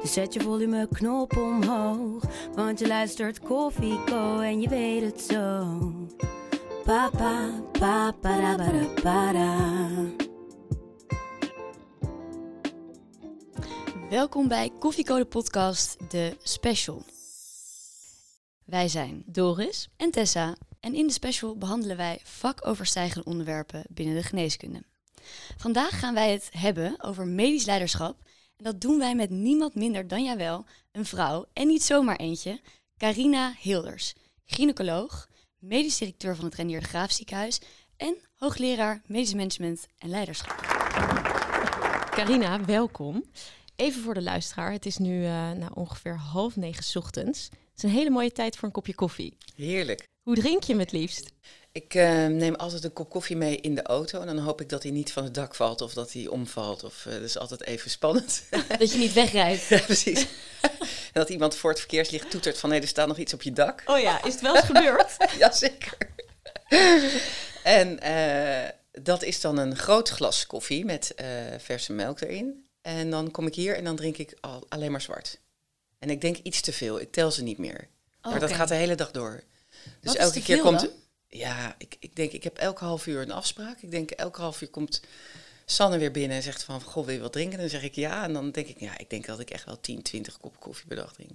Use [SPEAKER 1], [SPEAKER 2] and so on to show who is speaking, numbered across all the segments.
[SPEAKER 1] Dus zet je volumeknop omhoog. Want je luistert Koffie Co en je weet het zo. Papa, papa, para, para.
[SPEAKER 2] Welkom bij Koffiecode Podcast, de special. Wij zijn
[SPEAKER 3] Doris.
[SPEAKER 2] en Tessa en in de special behandelen wij vakoverstijgende onderwerpen binnen de geneeskunde. Vandaag gaan wij het hebben over medisch leiderschap en dat doen wij met niemand minder dan jawel, een vrouw en niet zomaar eentje, Carina Hilders, gynaecoloog, medisch directeur van het Renier de Graaf ziekenhuis en hoogleraar medisch management en leiderschap.
[SPEAKER 3] Carina, welkom. Even voor de luisteraar. Het is nu eh, nou, ongeveer half negen 's ochtends. Het is een hele mooie tijd voor een kopje koffie.
[SPEAKER 4] Heerlijk.
[SPEAKER 3] Hoe drink je hem het liefst?
[SPEAKER 4] Ik eh, neem altijd een kop koffie mee in de auto. En dan hoop ik dat hij niet van het dak valt of dat hij omvalt. Of, eh, dat is altijd even spannend.
[SPEAKER 2] Dat je niet wegrijdt.
[SPEAKER 4] ja, precies. en dat iemand voor het verkeerslicht toetert van... hé, er staat nog iets op je dak.
[SPEAKER 3] Oh ja, is het wel eens gebeurd?
[SPEAKER 4] Jazeker. en eh, dat is dan een groot glas koffie met verse melk erin. En dan kom ik hier en dan drink ik al, alleen maar zwart. En ik denk iets te veel. Ik tel ze niet meer.
[SPEAKER 2] Oh,
[SPEAKER 4] maar dat
[SPEAKER 2] oké.
[SPEAKER 4] gaat de hele dag door. Dus
[SPEAKER 2] Wat
[SPEAKER 4] elke keer
[SPEAKER 2] veel
[SPEAKER 4] komt.
[SPEAKER 2] dan?
[SPEAKER 4] Ja, ik, ik denk, ik heb elke half uur een afspraak. Ik denk, elke half uur komt Sanne weer binnen en zegt van, goh, wil je wat drinken? En dan zeg ik ja. En dan denk ik, ja, ik denk dat ik echt wel 10, 20 kop koffie per dag drink.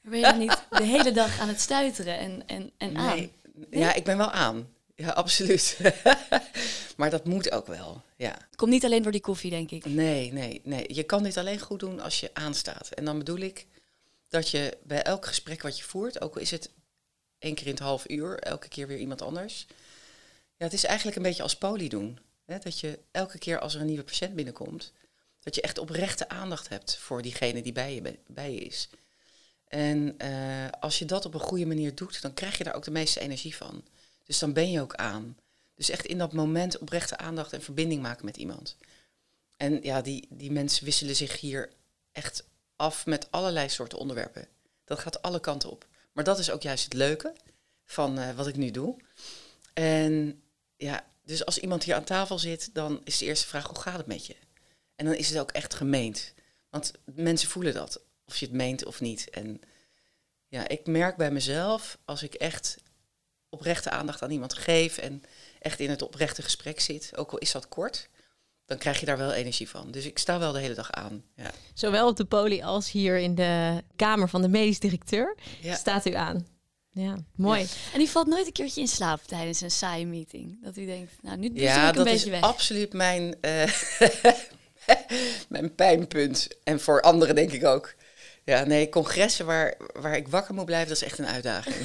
[SPEAKER 2] Maar ben je dan niet de hele dag aan het stuiteren en, en, en aan?
[SPEAKER 4] Nee. Ja, ik ben wel aan. Ja, absoluut. maar dat moet ook wel, ja.
[SPEAKER 2] Het komt niet alleen door die koffie, denk ik.
[SPEAKER 4] Nee, nee, nee. Je kan dit alleen goed doen als je aanstaat. En dan bedoel ik dat je bij elk gesprek wat je voert, ook al is het één keer in het half uur, elke keer weer iemand anders. Ja, het is eigenlijk een beetje als poli doen. Hè? Dat je elke keer als er een nieuwe patiënt binnenkomt, dat je echt oprechte aandacht hebt voor diegene die bij je, bij je is. En eh, als je dat op een goede manier doet, dan krijg je daar ook de meeste energie van. Dus dan ben je ook aan. Dus echt in dat moment oprechte aandacht en verbinding maken met iemand. En ja, die, die mensen wisselen zich hier echt af met allerlei soorten onderwerpen. Dat gaat alle kanten op. Maar dat is ook juist het leuke van eh, wat ik nu doe. En ja, dus als iemand hier aan tafel zit, dan is de eerste vraag: hoe gaat het met je? En dan is het ook echt gemeend. Want mensen voelen dat, of je het meent of niet. En ja, ik merk bij mezelf, als ik echt oprechte aandacht aan iemand geef en echt in het oprechte gesprek zit, ook al is dat kort, dan krijg je daar wel energie van. Dus ik sta wel de hele dag aan. Ja.
[SPEAKER 3] Zowel op de poli als hier in de kamer van de medisch directeur
[SPEAKER 4] Ja.
[SPEAKER 3] staat u aan. Ja, mooi.
[SPEAKER 2] En die valt nooit een keertje in slaap tijdens een saaie meeting. Dat u denkt, nou, nu
[SPEAKER 4] Ja,
[SPEAKER 2] ik een
[SPEAKER 4] dat
[SPEAKER 2] beetje
[SPEAKER 4] is
[SPEAKER 2] weg.
[SPEAKER 4] absoluut mijn, eh, mijn pijnpunt. En voor anderen denk ik ook. Ja, nee, congressen waar, waar ik wakker moet blijven, dat is echt een uitdaging.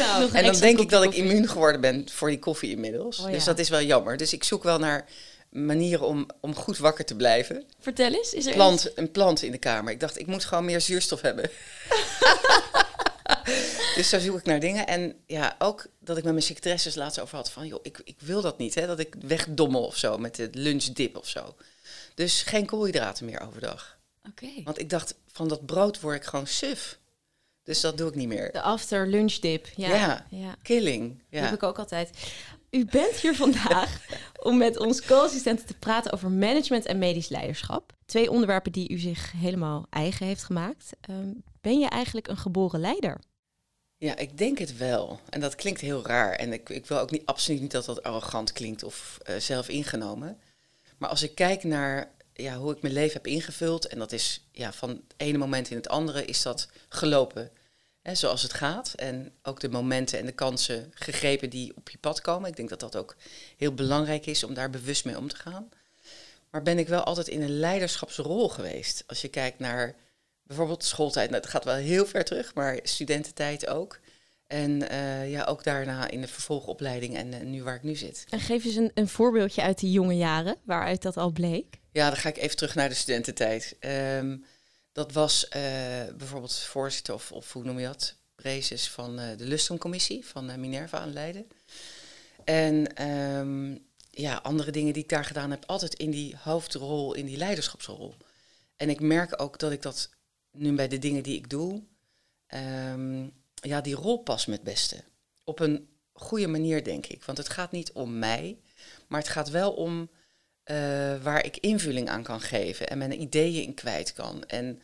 [SPEAKER 2] Nou,
[SPEAKER 4] en dan denk ik dat ik immuun geworden ben voor die koffie inmiddels.
[SPEAKER 3] Oh ja.
[SPEAKER 4] Dus dat is wel jammer. Dus ik zoek wel naar manieren om, om goed wakker te blijven.
[SPEAKER 2] Vertel eens, is er
[SPEAKER 4] Plant, een plant in de kamer. Ik dacht, ik moet gewoon meer zuurstof hebben. dus zo zoek ik naar dingen. En ja, ook dat ik met mijn secretaresses laatst over had van... joh, ik, ik wil dat niet, hè, dat ik wegdommel of zo met de lunchdip of zo. Dus geen koolhydraten meer overdag.
[SPEAKER 2] Oké.
[SPEAKER 4] Want ik dacht, van dat brood word ik gewoon suf. Dus dat doe ik niet meer.
[SPEAKER 3] De after lunch dip. Ja,
[SPEAKER 4] Ja.
[SPEAKER 3] ja.
[SPEAKER 4] Killing. Ja.
[SPEAKER 3] heb ik ook altijd. U bent hier vandaag om met ons co-assistenten te praten over management en medisch leiderschap. Twee onderwerpen die u zich helemaal eigen heeft gemaakt. Ehm, ben je eigenlijk een geboren leider?
[SPEAKER 4] Ja, ik denk het wel. En dat klinkt heel raar. En ik, ik wil ook niet, absoluut niet dat dat arrogant klinkt of eh, zelf ingenomen. Maar als ik kijk naar ja, hoe ik mijn leven heb ingevuld, en dat is ja, van het ene moment in het andere, is dat gelopen hè, zoals het gaat. En ook de momenten en de kansen gegrepen die op je pad komen. Ik denk dat dat ook heel belangrijk is om daar bewust mee om te gaan. Maar ben ik wel altijd in een leiderschapsrol geweest. Als je kijkt naar bijvoorbeeld schooltijd, nou, dat gaat wel heel ver terug, maar studententijd ook. En eh, ja, ook daarna in de vervolgopleiding en eh, nu waar ik nu zit.
[SPEAKER 3] En geef eens een, een voorbeeldje uit die jonge jaren, waaruit dat al bleek.
[SPEAKER 4] Ja, dan ga ik even terug naar de studententijd. Ehm, Dat was uh, bijvoorbeeld voorzitter, of, of hoe noem je dat? Prezes van uh, de Lustrumcommissie van uh, Minerva aan Leiden. En um, ja, andere dingen die ik daar gedaan heb, altijd in die hoofdrol, in die leiderschapsrol. En ik merk ook dat ik dat nu bij de dingen die ik doe, um, ja, die rol pas met beste. Op een goede manier, denk ik. Want het gaat niet om mij, maar het gaat wel om uh, waar ik invulling aan kan geven en mijn ideeën in kwijt kan. En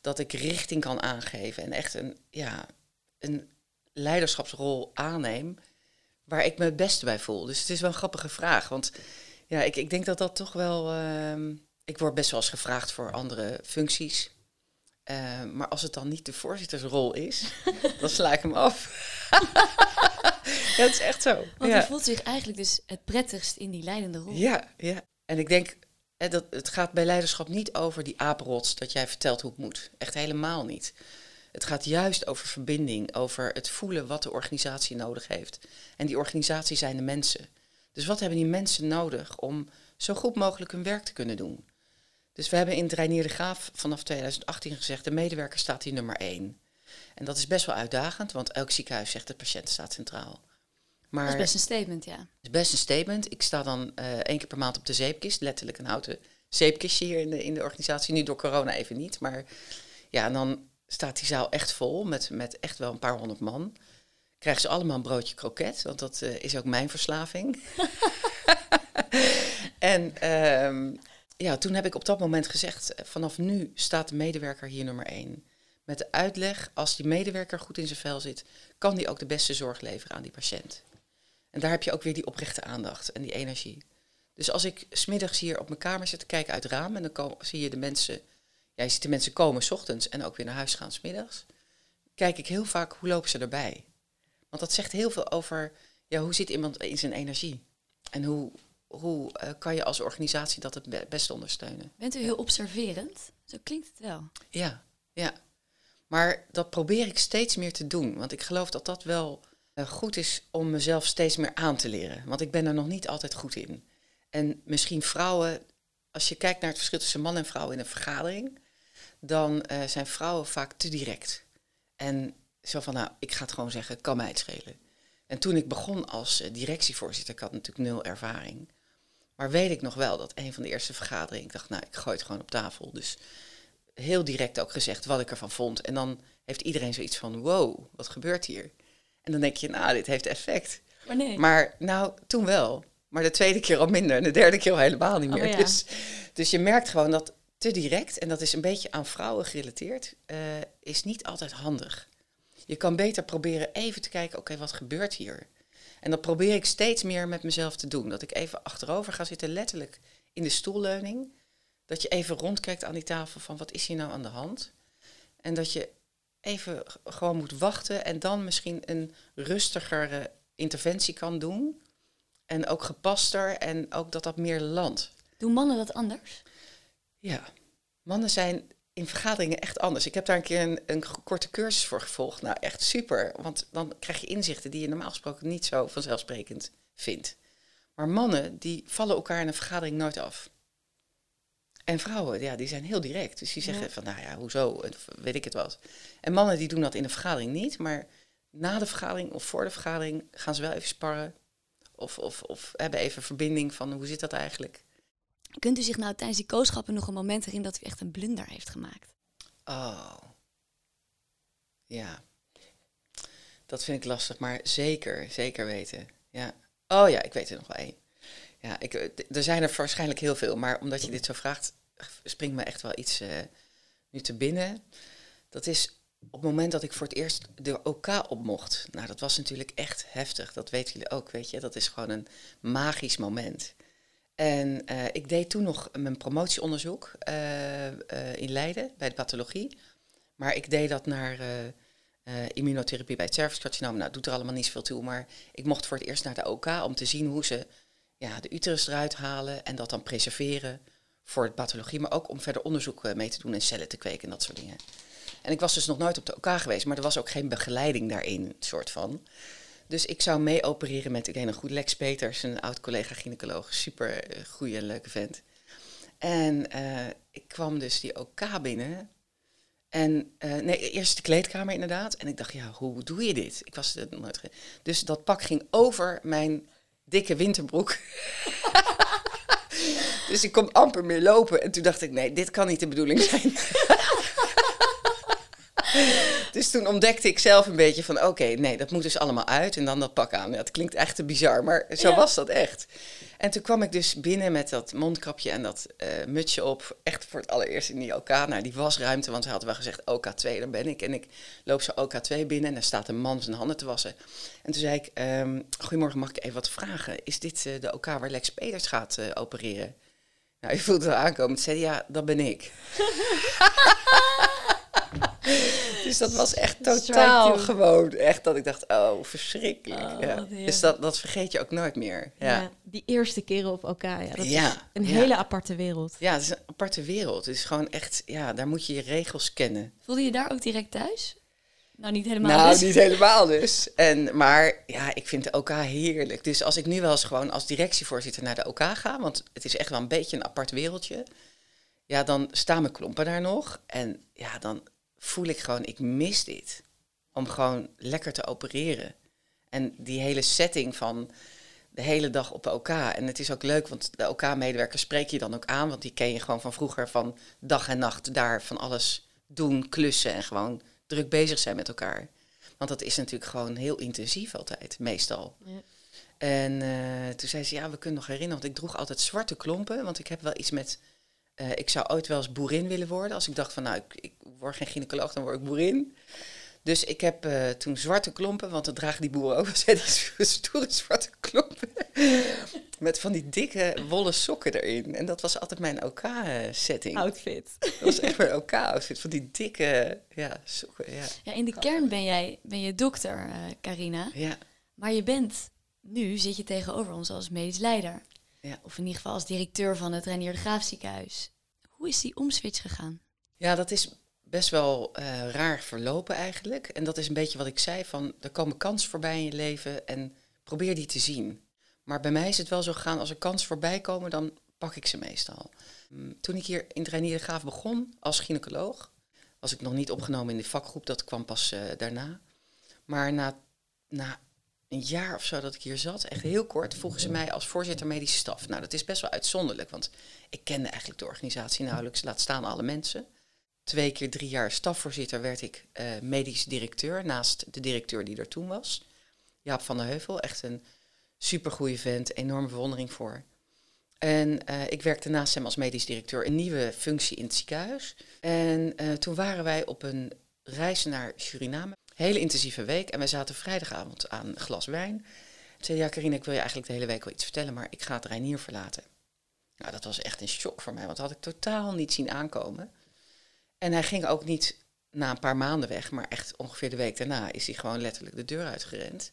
[SPEAKER 4] dat ik richting kan aangeven en echt een, ja, een leiderschapsrol aanneem waar ik me het beste bij voel. Dus het is wel een grappige vraag. Want ja, ik, ik denk dat dat toch wel. Uh, ik word best wel eens gevraagd voor andere functies. Uh, maar als het dan niet de voorzittersrol is, dan sla ik hem af. ja, het is echt zo.
[SPEAKER 2] Want
[SPEAKER 4] ja.
[SPEAKER 2] je voelt zich eigenlijk dus het prettigst in die leidende rol.
[SPEAKER 4] Ja, ja. En ik denk, hè, dat, het gaat bij leiderschap niet over die apenrots dat jij vertelt hoe het moet. Echt helemaal niet. Het gaat juist over verbinding, over het voelen wat de organisatie nodig heeft. En die organisatie zijn de mensen. Dus wat hebben die mensen nodig om zo goed mogelijk hun werk te kunnen doen? Dus we hebben in het Reinier de Graaf vanaf 2018 gezegd, de medewerker staat hier nummer één. En dat is best wel uitdagend, want elk ziekenhuis zegt de patiënt staat centraal.
[SPEAKER 2] Maar dat is best een statement, ja.
[SPEAKER 4] Het is best een statement. Ik sta dan uh, één keer per maand op de zeepkist, letterlijk een houten zeepkistje hier in de, in de organisatie. Nu door corona even niet, maar ja, en dan staat die zaal echt vol met, met echt wel een paar honderd man. Krijgen ze allemaal een broodje kroket, want dat uh, is ook mijn verslaving. en um, ja, toen heb ik op dat moment gezegd, vanaf nu staat de medewerker hier nummer één. Met de uitleg, als die medewerker goed in zijn vel zit, kan die ook de beste zorg leveren aan die patiënt. En daar heb je ook weer die oprechte aandacht en die energie. Dus als ik smiddags hier op mijn kamer zit te kijken uit het raam en dan kom, zie je de mensen, ja, je ziet de mensen komen s ochtends en ook weer naar huis gaan smiddags, kijk ik heel vaak hoe lopen ze erbij. Want dat zegt heel veel over ja, hoe zit iemand in zijn energie. En hoe, hoe uh, kan je als organisatie dat het beste ondersteunen.
[SPEAKER 2] Bent u heel observerend? Zo klinkt het wel.
[SPEAKER 4] Ja, ja. Maar dat probeer ik steeds meer te doen. Want ik geloof dat dat wel goed is om mezelf steeds meer aan te leren. Want ik ben er nog niet altijd goed in. En misschien vrouwen, als je kijkt naar het verschil tussen man en vrouw in een vergadering, dan uh, zijn vrouwen vaak te direct. En zo van, nou, ik ga het gewoon zeggen, kan mij het schelen. En toen ik begon als uh, directievoorzitter, ik had natuurlijk nul ervaring. Maar weet ik nog wel dat een van de eerste vergaderingen, ik dacht, nou, ik gooi het gewoon op tafel. Dus heel direct ook gezegd wat ik ervan vond. En dan heeft iedereen zoiets van, wow, wat gebeurt hier? En dan denk je, nou, dit heeft effect.
[SPEAKER 2] Maar nee.
[SPEAKER 4] Maar nou, toen wel. Maar de tweede keer al minder en de derde keer al helemaal niet meer.
[SPEAKER 2] Oh, ja.
[SPEAKER 4] dus, dus je merkt gewoon dat te direct, en dat is een beetje aan vrouwen gerelateerd, uh, is niet altijd handig. Je kan beter proberen even te kijken, oké, okay, wat gebeurt hier? En dat probeer ik steeds meer met mezelf te doen. Dat ik even achterover ga zitten, letterlijk in de stoelleuning. Dat je even rondkijkt aan die tafel van wat is hier nou aan de hand? En dat je even gewoon moet wachten en dan misschien een rustigere interventie kan doen. En ook gepaster en ook dat dat meer landt.
[SPEAKER 2] Doen mannen dat anders?
[SPEAKER 4] Ja, mannen zijn in vergaderingen echt anders. Ik heb daar een keer een, een korte cursus voor gevolgd. Nou, echt super. Want dan krijg je inzichten die je normaal gesproken niet zo vanzelfsprekend vindt. Maar mannen, die vallen elkaar in een vergadering nooit af. En vrouwen, ja, die zijn heel direct. Dus die zeggen
[SPEAKER 2] Ja.
[SPEAKER 4] van, nou ja, hoezo, weet ik het wat. En mannen die doen dat in een vergadering niet. Maar na de vergadering of voor de vergadering gaan ze wel even sparren. Of, of, of hebben even verbinding van, hoe zit dat eigenlijk?
[SPEAKER 2] Kunt u zich nou tijdens die kooschappen nog een moment herinneren dat u echt een blunder heeft gemaakt?
[SPEAKER 4] Oh. Ja. Dat vind ik lastig, maar zeker, zeker weten. Ja. Oh ja, ik weet er nog wel één. Ja, ik, eh, er zijn er waarschijnlijk heel veel, maar omdat je dit zo vraagt, springt me echt wel iets eh, nu te binnen. Dat is op het moment dat ik voor het eerst de OK op mocht. Nou, dat was natuurlijk echt heftig. Dat weten jullie ook, weet je. Dat is gewoon een magisch moment. En eh, ik deed toen nog mijn promotieonderzoek in Leiden bij de pathologie. Maar ik deed dat naar immunotherapie bij het cervixcarcinoom. Nou, doet er allemaal niet zoveel toe. Maar ik mocht voor het eerst naar de OK om te zien hoe ze ja, de uterus eruit halen en dat dan preserveren voor de pathologie. Maar ook om verder onderzoek eh, mee te doen en cellen te kweken en dat soort dingen. En ik was dus nog nooit op de OK geweest, maar er was ook geen begeleiding daarin, soort van. Dus ik zou mee opereren met, ik weet nog goed, Lex Peters, een oud collega gynaecoloog. Super eh, goede leuke vent. En eh, ik kwam dus die OK binnen. En nee, eerst de kleedkamer inderdaad. En ik dacht, ja, hoe doe je dit? Ik was het nooit. Dus dat pak ging over mijn dikke winterbroek. dus ik kon amper meer lopen. En toen dacht ik, nee, dit kan niet de bedoeling zijn. dus toen ontdekte ik zelf een beetje van, oké, nee, dat moet dus allemaal uit. En dan dat pak aan. Ja, het klinkt echt te bizar, maar zo was dat echt. En toen kwam ik dus binnen met dat mondkapje en dat uh, mutsje op. Echt voor het allereerst in die OK. Nou, die wasruimte, want ze hadden wel gezegd OK2, daar ben ik. En ik loop zo OK2 binnen en daar staat een man zijn handen te wassen. En toen zei ik, um, goedemorgen, mag ik even wat vragen? Is dit uh, de OK waar Lex Peters gaat uh, opereren? Nou, je voelt het aankomen. Toen zei ja, dat ben ik. dus dat was echt totaal gewoon. Echt dat ik dacht, oh, verschrikkelijk. Oh, ja. Dus dat, dat vergeet je ook nooit meer. Ja. ja
[SPEAKER 3] die eerste keren op elkaar. Ja, dat is een hele aparte wereld.
[SPEAKER 4] Ja, het is een aparte wereld. Het is gewoon echt, ja, daar moet je je regels kennen.
[SPEAKER 2] Voelde je daar ook direct thuis? Nou, niet helemaal
[SPEAKER 4] Nou, dus. niet helemaal dus. En, maar ja, ik vind de OK heerlijk. Dus als ik nu wel eens gewoon als directievoorzitter naar de OK ga... want het is echt wel een beetje een apart wereldje... ja, dan staan mijn klompen daar nog. En ja, dan voel ik gewoon, ik mis dit. Om gewoon lekker te opereren. En die hele setting van de hele dag op OK. En het is ook leuk, want de OK-medewerkers spreek je dan ook aan. Want die ken je gewoon van vroeger van dag en nacht daar van alles doen, klussen en gewoon druk bezig zijn met elkaar. Want dat is natuurlijk gewoon heel intensief altijd, meestal. Ja. En uh, toen zei ze, ja, we kunnen nog herinneren, want ik droeg altijd zwarte klompen. Want ik heb wel iets met, uh, ik zou ooit wel eens boerin willen worden. Als ik dacht van, nou, ik, ik word geen gynaecoloog, dan word ik boerin. Dus ik heb uh, toen zwarte klompen, want dat dragen die boeren ook. Zijn die stoere zwarte klompen. Met van die dikke wollen sokken erin. En dat was altijd mijn OK-setting.
[SPEAKER 3] Outfit.
[SPEAKER 4] Dat was echt mijn OK-outfit. Van die dikke ja, sokken. Ja.
[SPEAKER 2] ja, in de kern ben jij ben je dokter, uh, Carina. Ja. Maar je bent, nu zit je tegenover ons als medisch leider. Ja. Of in ieder geval als directeur van het Reinier de Graaf ziekenhuis. Hoe is die omswitch gegaan?
[SPEAKER 4] Ja, dat is best wel uh, raar verlopen eigenlijk. En dat is een beetje wat ik zei, van er komen kansen voorbij in je leven en probeer die te zien. Maar bij mij is het wel zo gegaan, als er kansen voorbij komen, dan pak ik ze meestal. Mm, toen ik hier in Trainier Graaf begon als gynaecoloog, was ik nog niet opgenomen in de vakgroep, dat kwam pas uh, daarna. Maar na, na een jaar of zo dat ik hier zat, echt heel kort, vroegen ze mij als voorzitter medische staf. Nou, dat is best wel uitzonderlijk, want ik kende eigenlijk de organisatie nauwelijks, laat staan alle mensen twee keer drie jaar stafvoorzitter werd ik uh, medisch directeur naast de directeur die er toen was. Jaap van der Heuvel, echt een supergoeie vent, enorme bewondering voor. En uh, ik werkte naast hem als medisch directeur een nieuwe functie in het ziekenhuis. En uh, toen waren wij op een reis naar Suriname. Hele intensieve week. En wij zaten vrijdagavond aan een glas wijn. Ik zei, ja Karine, ik wil je eigenlijk de hele week wel iets vertellen, maar ik ga het Reinier verlaten. Nou, dat was echt een shock voor mij, want dat had ik totaal niet zien aankomen. En hij ging ook niet na een paar maanden weg, maar echt ongeveer de week daarna is hij gewoon letterlijk de deur uitgerend.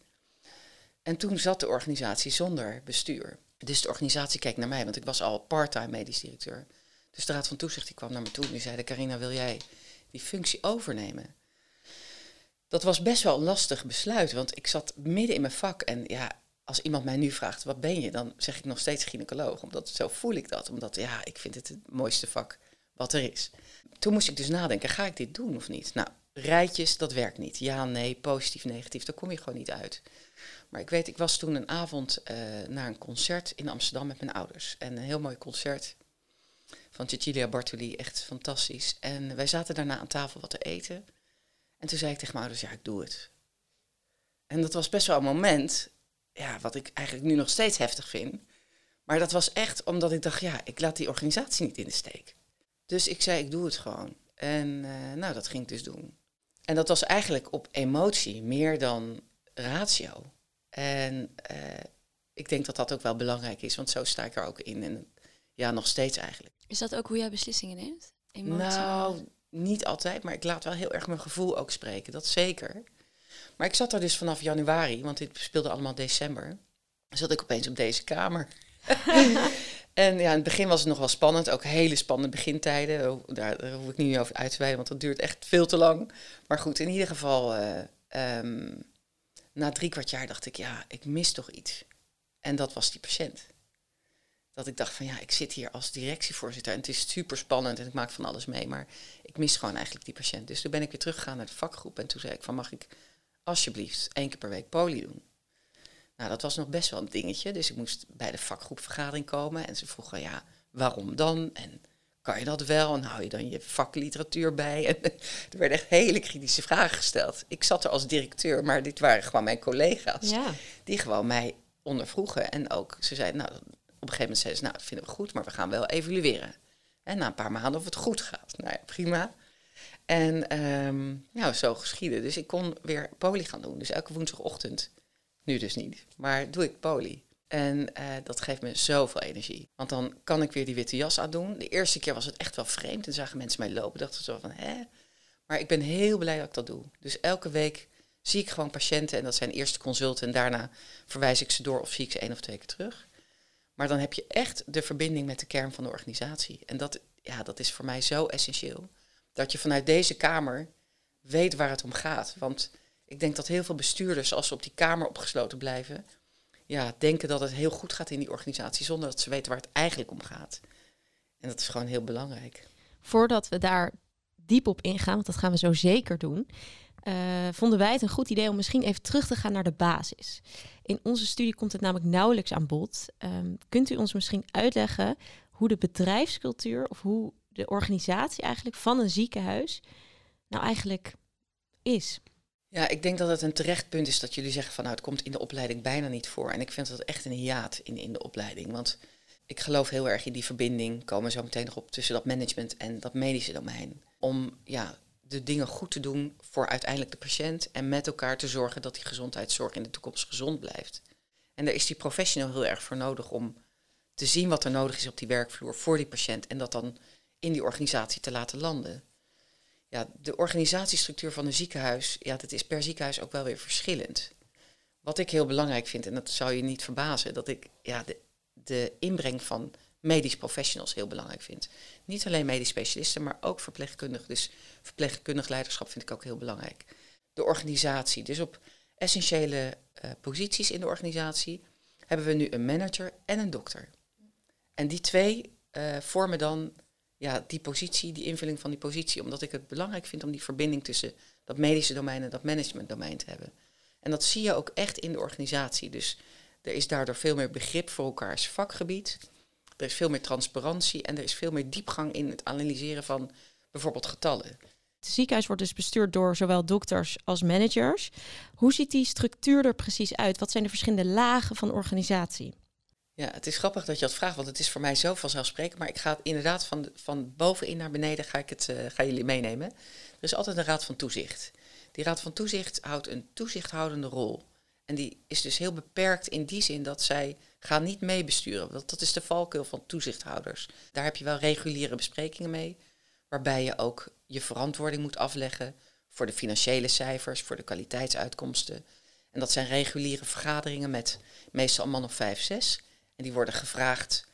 [SPEAKER 4] En toen zat de organisatie zonder bestuur. Dus de organisatie keek naar mij, want ik was al part-time medisch directeur. Dus de Raad van Toezicht die kwam naar me toe en die zei: Carina, wil jij die functie overnemen? Dat was best wel een lastig besluit, want ik zat midden in mijn vak. En ja, als iemand mij nu vraagt, wat ben je? Dan zeg ik nog steeds gynaecoloog, omdat zo voel ik dat. Omdat ja, ik vind het het mooiste vak wat er is toen moest ik dus nadenken, ga ik dit doen of niet? Nou, rijtjes, dat werkt niet. Ja, nee, positief, negatief, daar kom je gewoon niet uit. Maar ik weet, ik was toen een avond uh, naar een concert in Amsterdam met mijn ouders. En een heel mooi concert van Cecilia Bartoli, echt fantastisch. En wij zaten daarna aan tafel wat te eten. En toen zei ik tegen mijn ouders, ja, ik doe het. En dat was best wel een moment, ja, wat ik eigenlijk nu nog steeds heftig vind. Maar dat was echt omdat ik dacht, ja, ik laat die organisatie niet in de steek. Dus ik zei, ik doe het gewoon. En uh, nou, dat ging ik dus doen. En dat was eigenlijk op emotie, meer dan ratio. En uh, ik denk dat dat ook wel belangrijk is, want zo sta ik er ook in. En ja, nog steeds eigenlijk.
[SPEAKER 2] Is dat ook hoe jij beslissingen neemt?
[SPEAKER 4] Emotie? Nou, niet altijd, maar ik laat wel heel erg mijn gevoel ook spreken, dat zeker. Maar ik zat er dus vanaf januari, want dit speelde allemaal december. Zat ik opeens op deze kamer. En ja, in het begin was het nog wel spannend, ook hele spannende begintijden. Daar, daar hoef ik niet over uit te wijden, want dat duurt echt veel te lang. Maar goed, in ieder geval, uh, um, na drie kwart jaar dacht ik, ja, ik mis toch iets. En dat was die patiënt. Dat ik dacht van ja, ik zit hier als directievoorzitter en het is super spannend en ik maak van alles mee, maar ik mis gewoon eigenlijk die patiënt. Dus toen ben ik weer teruggegaan naar de vakgroep en toen zei ik van mag ik alsjeblieft één keer per week poli doen. Nou, dat was nog best wel een dingetje, dus ik moest bij de vakgroepvergadering komen en ze vroegen ja, waarom dan? En kan je dat wel? En hou je dan je vakliteratuur bij? En er werden echt hele kritische vragen gesteld. Ik zat er als directeur, maar dit waren gewoon mijn collega's.
[SPEAKER 3] Ja.
[SPEAKER 4] Die gewoon mij ondervroegen. En ook, ze zeiden, nou, een gegeven moment zeiden ze, nou, dat vinden we goed, maar we gaan wel evalueren. En na een paar maanden of het goed gaat. Nou ja, prima. En ehm, nou, zo geschieden. Dus ik kon weer poli gaan doen. Dus elke woensdagochtend, nu dus niet, maar doe ik poli. En eh, dat geeft me zoveel energie. Want dan kan ik weer die witte jas aan doen. De eerste keer was het echt wel vreemd. En zagen mensen mij lopen. Dachten zo van, hè? Maar ik ben heel blij dat ik dat doe. Dus elke week zie ik gewoon patiënten. En dat zijn eerste consulten. En daarna verwijs ik ze door of zie ik ze één of twee keer terug. Maar dan heb je echt de verbinding met de kern van de organisatie. En dat, ja, dat is voor mij zo essentieel. Dat je vanuit deze kamer weet waar het om gaat. Want ik denk dat heel veel bestuurders, als ze op die kamer opgesloten blijven ja, denken dat het heel goed gaat in die organisatie zonder dat ze weten waar het eigenlijk om gaat. En dat is gewoon heel belangrijk.
[SPEAKER 3] Voordat we daar diep op ingaan, want dat gaan we zo zeker doen, uh, vonden wij het een goed idee om misschien even terug te gaan naar de basis. In onze studie komt het namelijk nauwelijks aan bod. Um, kunt u ons misschien uitleggen hoe de bedrijfscultuur of hoe de organisatie eigenlijk van een ziekenhuis nou eigenlijk is?
[SPEAKER 4] Ja, ik denk dat het een terecht punt is dat jullie zeggen van nou het komt in de opleiding bijna niet voor. En ik vind dat echt een hiaat in, in de opleiding. Want ik geloof heel erg in die verbinding, komen zo meteen nog op, tussen dat management en dat medische domein. Om ja, de dingen goed te doen voor uiteindelijk de patiënt en met elkaar te zorgen dat die gezondheidszorg in de toekomst gezond blijft. En daar is die professional heel erg voor nodig om te zien wat er nodig is op die werkvloer voor die patiënt en dat dan in die organisatie te laten landen ja, de organisatiestructuur van een ziekenhuis, ja, dat is per ziekenhuis ook wel weer verschillend. Wat ik heel belangrijk vind, en dat zou je niet verbazen, dat ik ja, de, de inbreng van medisch professionals heel belangrijk vind. Niet alleen medisch specialisten, maar ook verpleegkundig. Dus verpleegkundig leiderschap vind ik ook heel belangrijk. De organisatie. Dus op essentiële uh, posities in de organisatie hebben we nu een manager en een dokter. En die twee uh, vormen dan ja, die positie, die invulling van die positie. Omdat ik het belangrijk vind om die verbinding tussen dat medische domein en dat managementdomein te hebben. En dat zie je ook echt in de organisatie. Dus er is daardoor veel meer begrip voor elkaars vakgebied. Er is veel meer transparantie en er is veel meer diepgang in het analyseren van bijvoorbeeld getallen.
[SPEAKER 3] Het ziekenhuis wordt dus bestuurd door zowel dokters als managers. Hoe ziet die structuur er precies uit? Wat zijn de verschillende lagen van organisatie?
[SPEAKER 4] Ja, het is grappig dat je dat vraagt, want het is voor mij zo vanzelfsprekend. Maar ik ga het inderdaad van, van bovenin naar beneden ga ik het, uh, ga jullie meenemen. Er is altijd een raad van toezicht. Die raad van toezicht houdt een toezichthoudende rol. En die is dus heel beperkt in die zin dat zij gaan niet meebesturen. Dat, dat is de valkuil van toezichthouders. Daar heb je wel reguliere besprekingen mee, waarbij je ook je verantwoording moet afleggen voor de financiële cijfers, voor de kwaliteitsuitkomsten. En dat zijn reguliere vergaderingen met meestal een man of vijf, zes. En die worden gevraagd,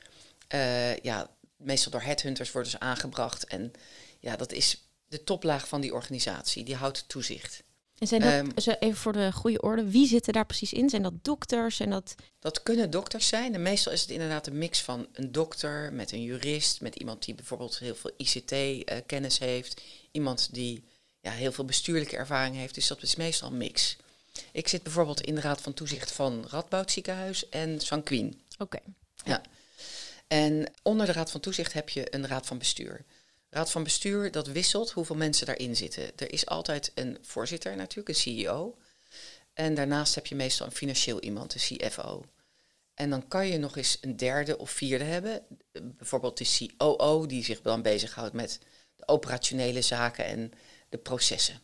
[SPEAKER 4] uh, ja, meestal door headhunters worden ze aangebracht. En ja, dat is de toplaag van die organisatie. Die houdt toezicht.
[SPEAKER 3] En zijn dat, um, even voor de goede orde, wie zitten daar precies in? Zijn dat dokters? En dat...
[SPEAKER 4] dat kunnen dokters zijn. En meestal is het inderdaad een mix van een dokter met een jurist, met iemand die bijvoorbeeld heel veel ICT-kennis uh, heeft, iemand die ja, heel veel bestuurlijke ervaring heeft. Dus dat is meestal een mix. Ik zit bijvoorbeeld in de raad van toezicht van Radboud Ziekenhuis en Sanquin.
[SPEAKER 3] Oké.
[SPEAKER 4] Ja. En onder de raad van toezicht heb je een raad van bestuur. Raad van bestuur, dat wisselt hoeveel mensen daarin zitten. Er is altijd een voorzitter natuurlijk, een CEO. En daarnaast heb je meestal een financieel iemand, een CFO. En dan kan je nog eens een derde of vierde hebben. Bijvoorbeeld de COO, die zich dan bezighoudt met de operationele zaken en de processen.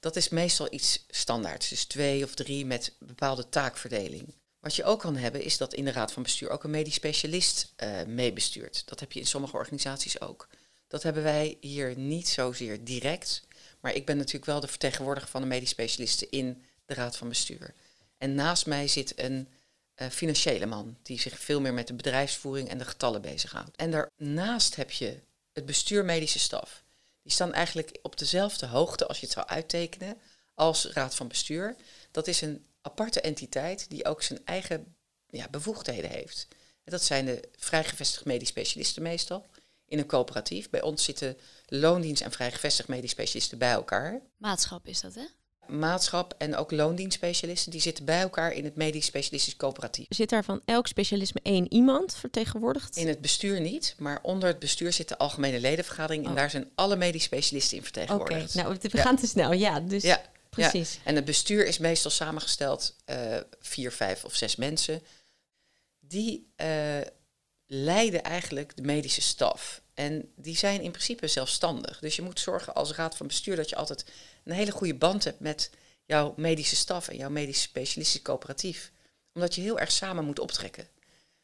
[SPEAKER 4] Dat is meestal iets standaards, dus twee of drie met bepaalde taakverdeling. Wat je ook kan hebben, is dat in de raad van bestuur ook een medisch specialist uh, meebestuurt. Dat heb je in sommige organisaties ook. Dat hebben wij hier niet zozeer direct. Maar ik ben natuurlijk wel de vertegenwoordiger van de medisch specialisten in de raad van bestuur. En naast mij zit een uh, financiële man die zich veel meer met de bedrijfsvoering en de getallen bezighoudt. En daarnaast heb je het bestuur medische staf. Die staan eigenlijk op dezelfde hoogte als je het zou uittekenen als raad van bestuur. Dat is een aparte entiteit die ook zijn eigen ja, bevoegdheden heeft. En dat zijn de vrijgevestigde medisch specialisten meestal. In een coöperatief. Bij ons zitten loondienst en vrijgevestigd medisch specialisten bij elkaar.
[SPEAKER 2] Maatschap is dat, hè?
[SPEAKER 4] Maatschap en ook loondienstspecialisten, die zitten bij elkaar in het medisch specialistisch coöperatief.
[SPEAKER 3] Zit daar van elk specialisme één iemand vertegenwoordigd?
[SPEAKER 4] In het bestuur niet, maar onder het bestuur zit de algemene ledenvergadering en
[SPEAKER 3] Oh.
[SPEAKER 4] daar zijn alle medisch specialisten in
[SPEAKER 3] Oké,
[SPEAKER 4] vertegenwoordigd.
[SPEAKER 3] nou we
[SPEAKER 4] Ja.
[SPEAKER 3] gaan te snel. Ja, dus
[SPEAKER 4] Ja,
[SPEAKER 3] precies.
[SPEAKER 4] Ja. En het bestuur is meestal samengesteld eh vier, vijf of zes mensen. Die eh, leiden eigenlijk de medische staf. En die zijn in principe zelfstandig. Dus je moet zorgen als raad van bestuur dat je altijd een hele goede band hebt met jouw medische staf en jouw medisch specialistisch coöperatief. Omdat je heel erg samen moet optrekken.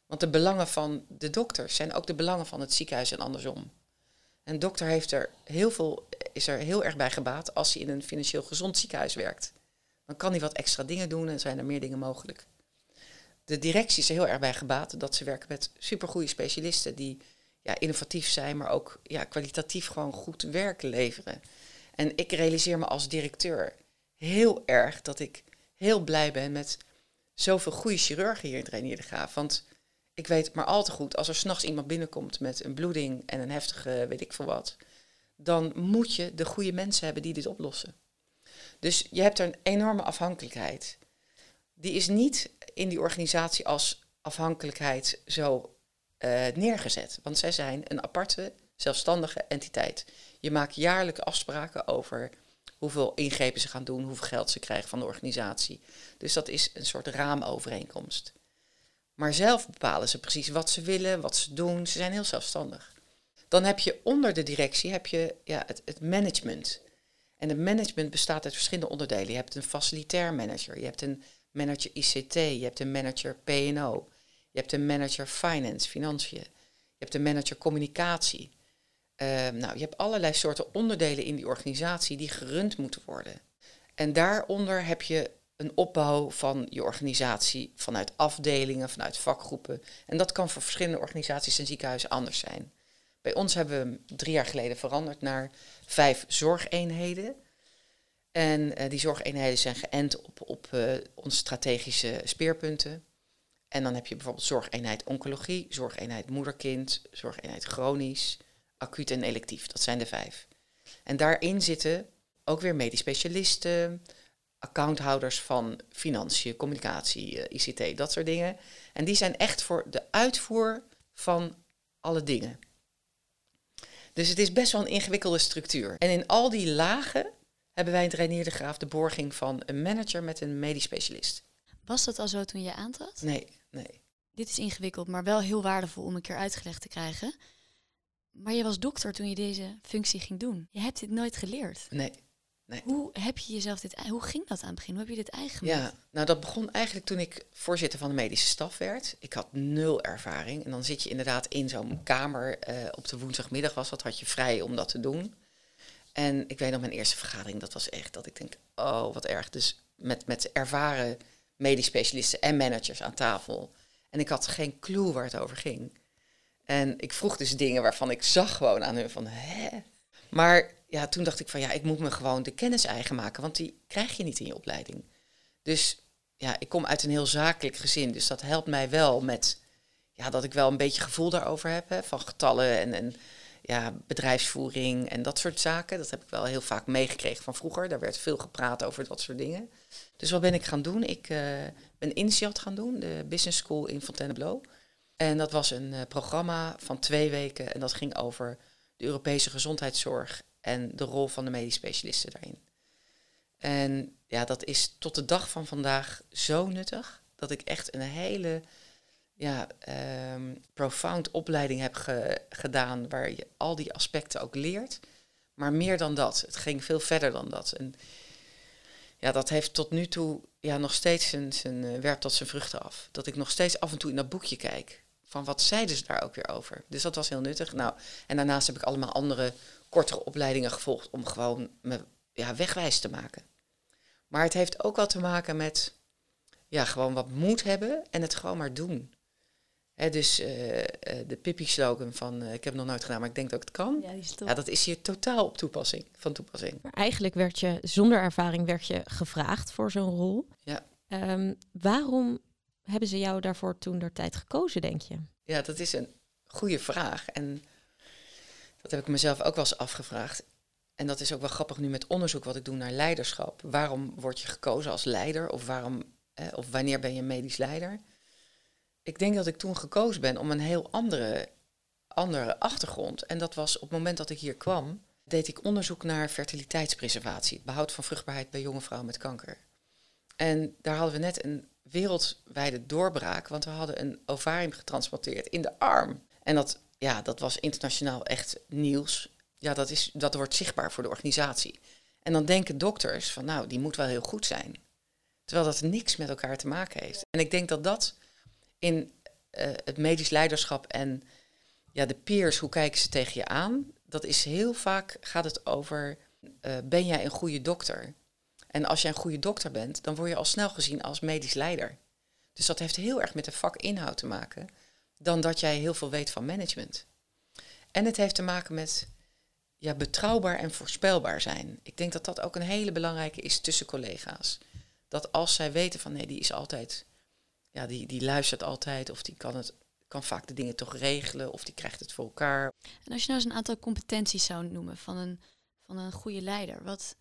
[SPEAKER 4] Want de belangen van de dokter zijn ook de belangen van het ziekenhuis en andersom. Een dokter heeft er heel veel, is er heel erg bij gebaat als hij in een financieel gezond ziekenhuis werkt. Dan kan hij wat extra dingen doen en zijn er meer dingen mogelijk. De directie is er heel erg bij gebaat dat ze werken met supergoeie specialisten die ja, innovatief zijn, maar ook ja, kwalitatief gewoon goed werk leveren. En ik realiseer me als directeur heel erg dat ik heel blij ben met zoveel goede chirurgen hier in Graaf. Want ik weet maar al te goed, als er s'nachts iemand binnenkomt met een bloeding en een heftige weet ik veel wat, dan moet je de goede mensen hebben die dit oplossen. Dus je hebt er een enorme afhankelijkheid. Die is niet in die organisatie als afhankelijkheid zo eh, neergezet. Want zij zijn een aparte, zelfstandige entiteit. Je maakt jaarlijks afspraken over hoeveel ingrepen ze gaan doen, hoeveel geld ze krijgen van de organisatie. Dus dat is een soort raamovereenkomst. Maar zelf bepalen ze precies wat ze willen, wat ze doen. Ze zijn heel zelfstandig. Dan heb je onder de directie heb je, ja, het, het management. En het management bestaat uit verschillende onderdelen. Je hebt een facilitair manager, je hebt een manager ICT, je hebt een manager P&O, je hebt een manager finance, financiën, je hebt een manager communicatie. Ehm, nou, je hebt allerlei soorten onderdelen in die organisatie die gerund moeten worden. En daaronder heb je een opbouw van je organisatie vanuit afdelingen, vanuit vakgroepen. En dat kan voor verschillende organisaties en ziekenhuizen anders zijn. Bij ons hebben we drie jaar geleden veranderd naar vijf zorgeenheden. En eh, die zorgeenheden zijn geënt op, op eh, onze strategische speerpunten. En dan heb je bijvoorbeeld zorgeenheid oncologie, zorgeenheid moederkind, zorgeenheid chronisch, acuut en electief. Dat zijn de vijf. En daarin zitten ook weer medisch specialisten, accounthouders van financiën, communicatie, eh, ICT, dat soort dingen. En die zijn echt voor de uitvoer van alle dingen. Dus het is best wel een ingewikkelde structuur. En in al die lagen hebben wij in Reinier de Graaf de borging van een manager met een medisch specialist.
[SPEAKER 2] Was dat al zo toen je aantrad?
[SPEAKER 4] Nee, nee.
[SPEAKER 2] Dit is ingewikkeld, maar wel heel waardevol om een keer uitgelegd te krijgen. Maar je was dokter toen je deze functie ging doen. Je hebt dit nooit geleerd.
[SPEAKER 4] nee.
[SPEAKER 2] Hoe heb je jezelf dit, hoe ging dat aan het begin? Hoe heb je dit eigen gemaakt?
[SPEAKER 4] Ja, nou dat begon eigenlijk toen ik voorzitter van de medische staf werd. Ik had nul ervaring. En dan zit je inderdaad in zo'n kamer. eh, op de woensdagmiddag was dat, had je vrij om dat te doen. En ik weet nog mijn eerste vergadering, dat was echt dat ik denk, oh wat erg. Dus met, met ervaren medisch specialisten en managers aan tafel. En ik had geen clue waar het over ging. En ik vroeg dus dingen waarvan ik zag gewoon aan hun van, hè? Maar ja, toen dacht ik van, ja, ik moet me gewoon de kennis eigen maken, want die krijg je niet in je opleiding. Dus ja, ik kom uit een heel zakelijk gezin, dus dat helpt mij wel met, ja, dat ik wel een beetje gevoel daarover heb, hè, van getallen en, en ja, bedrijfsvoering en dat soort zaken. Dat heb ik wel heel vaak meegekregen van vroeger. Daar werd veel gepraat over dat soort dingen. Dus wat ben ik gaan doen? Ik eh, ben INSEAD gaan doen, de business school in Fontainebleau. En dat was een eh, programma van twee weken en dat ging over de Europese gezondheidszorg en de rol van de medisch specialisten daarin. En ja, dat is tot de dag van vandaag zo nuttig dat ik echt een hele ja, ehm, profound opleiding heb ge- gedaan waar je al die aspecten ook leert. Maar meer dan dat. Het ging veel verder dan dat. En ja, dat heeft tot nu toe ja, nog steeds zijn, zijn eh, werpt tot zijn vruchten af. Dat ik nog steeds af en toe in dat boekje kijk. Van wat zeiden ze daar ook weer over. Dus dat was heel nuttig. Nou, en daarnaast heb ik allemaal andere kortere opleidingen gevolgd om gewoon me ja, wegwijs te maken. Maar het heeft ook wel te maken met ja, gewoon wat moed hebben en het gewoon maar doen. Dus eh, eh, de Pippi-slogan van eh, ik heb het nog nooit gedaan, maar ik denk dat ik het kan.
[SPEAKER 2] Ja, is
[SPEAKER 4] dat is hier totaal op toepassing, van toepassing.
[SPEAKER 3] Maar eigenlijk werd je zonder ervaring werd je gevraagd voor zo'n rol.
[SPEAKER 4] Ja.
[SPEAKER 3] Ehm, waarom hebben ze jou daarvoor toen der tijd gekozen, denk je?
[SPEAKER 4] Ja, dat is een goede vraag. En dat heb ik mezelf ook wel eens afgevraagd. En dat is ook wel grappig nu met onderzoek wat ik doe naar leiderschap. Waarom word je gekozen als leider? Of, waarom, eh, of wanneer ben je medisch leider? Ik denk dat ik toen gekozen ben om een heel andere, andere achtergrond. En dat was op het moment dat ik hier kwam, deed ik onderzoek naar fertiliteitspreservatie. Behoud van vruchtbaarheid bij jonge vrouwen met kanker. En daar hadden we net een wereldwijde doorbraak, want we hadden een ovarium getransplanteerd in de arm. En dat, ja, dat was internationaal echt nieuws. Ja, dat, is, dat wordt zichtbaar voor de organisatie. En dan denken dokters van, nou, die moet wel heel goed zijn. Terwijl dat niks met elkaar te maken heeft. En ik denk dat dat in uh, het medisch leiderschap en ja, de peers, hoe kijken ze tegen je aan? Dat is heel vaak, gaat het over, uh, ben jij een goede dokter? En als jij een goede dokter bent, dan word je al snel gezien als medisch leider. Dus dat heeft heel erg met de vakinhoud te maken, dan dat jij heel veel weet van management. En het heeft te maken met ja, betrouwbaar en voorspelbaar zijn. Ik denk dat dat ook een hele belangrijke is tussen collega's. Dat als zij weten van nee, die is altijd, ja, die, die luistert altijd, of die kan, het, kan vaak de dingen toch regelen, of die krijgt het voor elkaar.
[SPEAKER 2] En als je nou eens een aantal competenties zou noemen van een, van een goede leider, wat,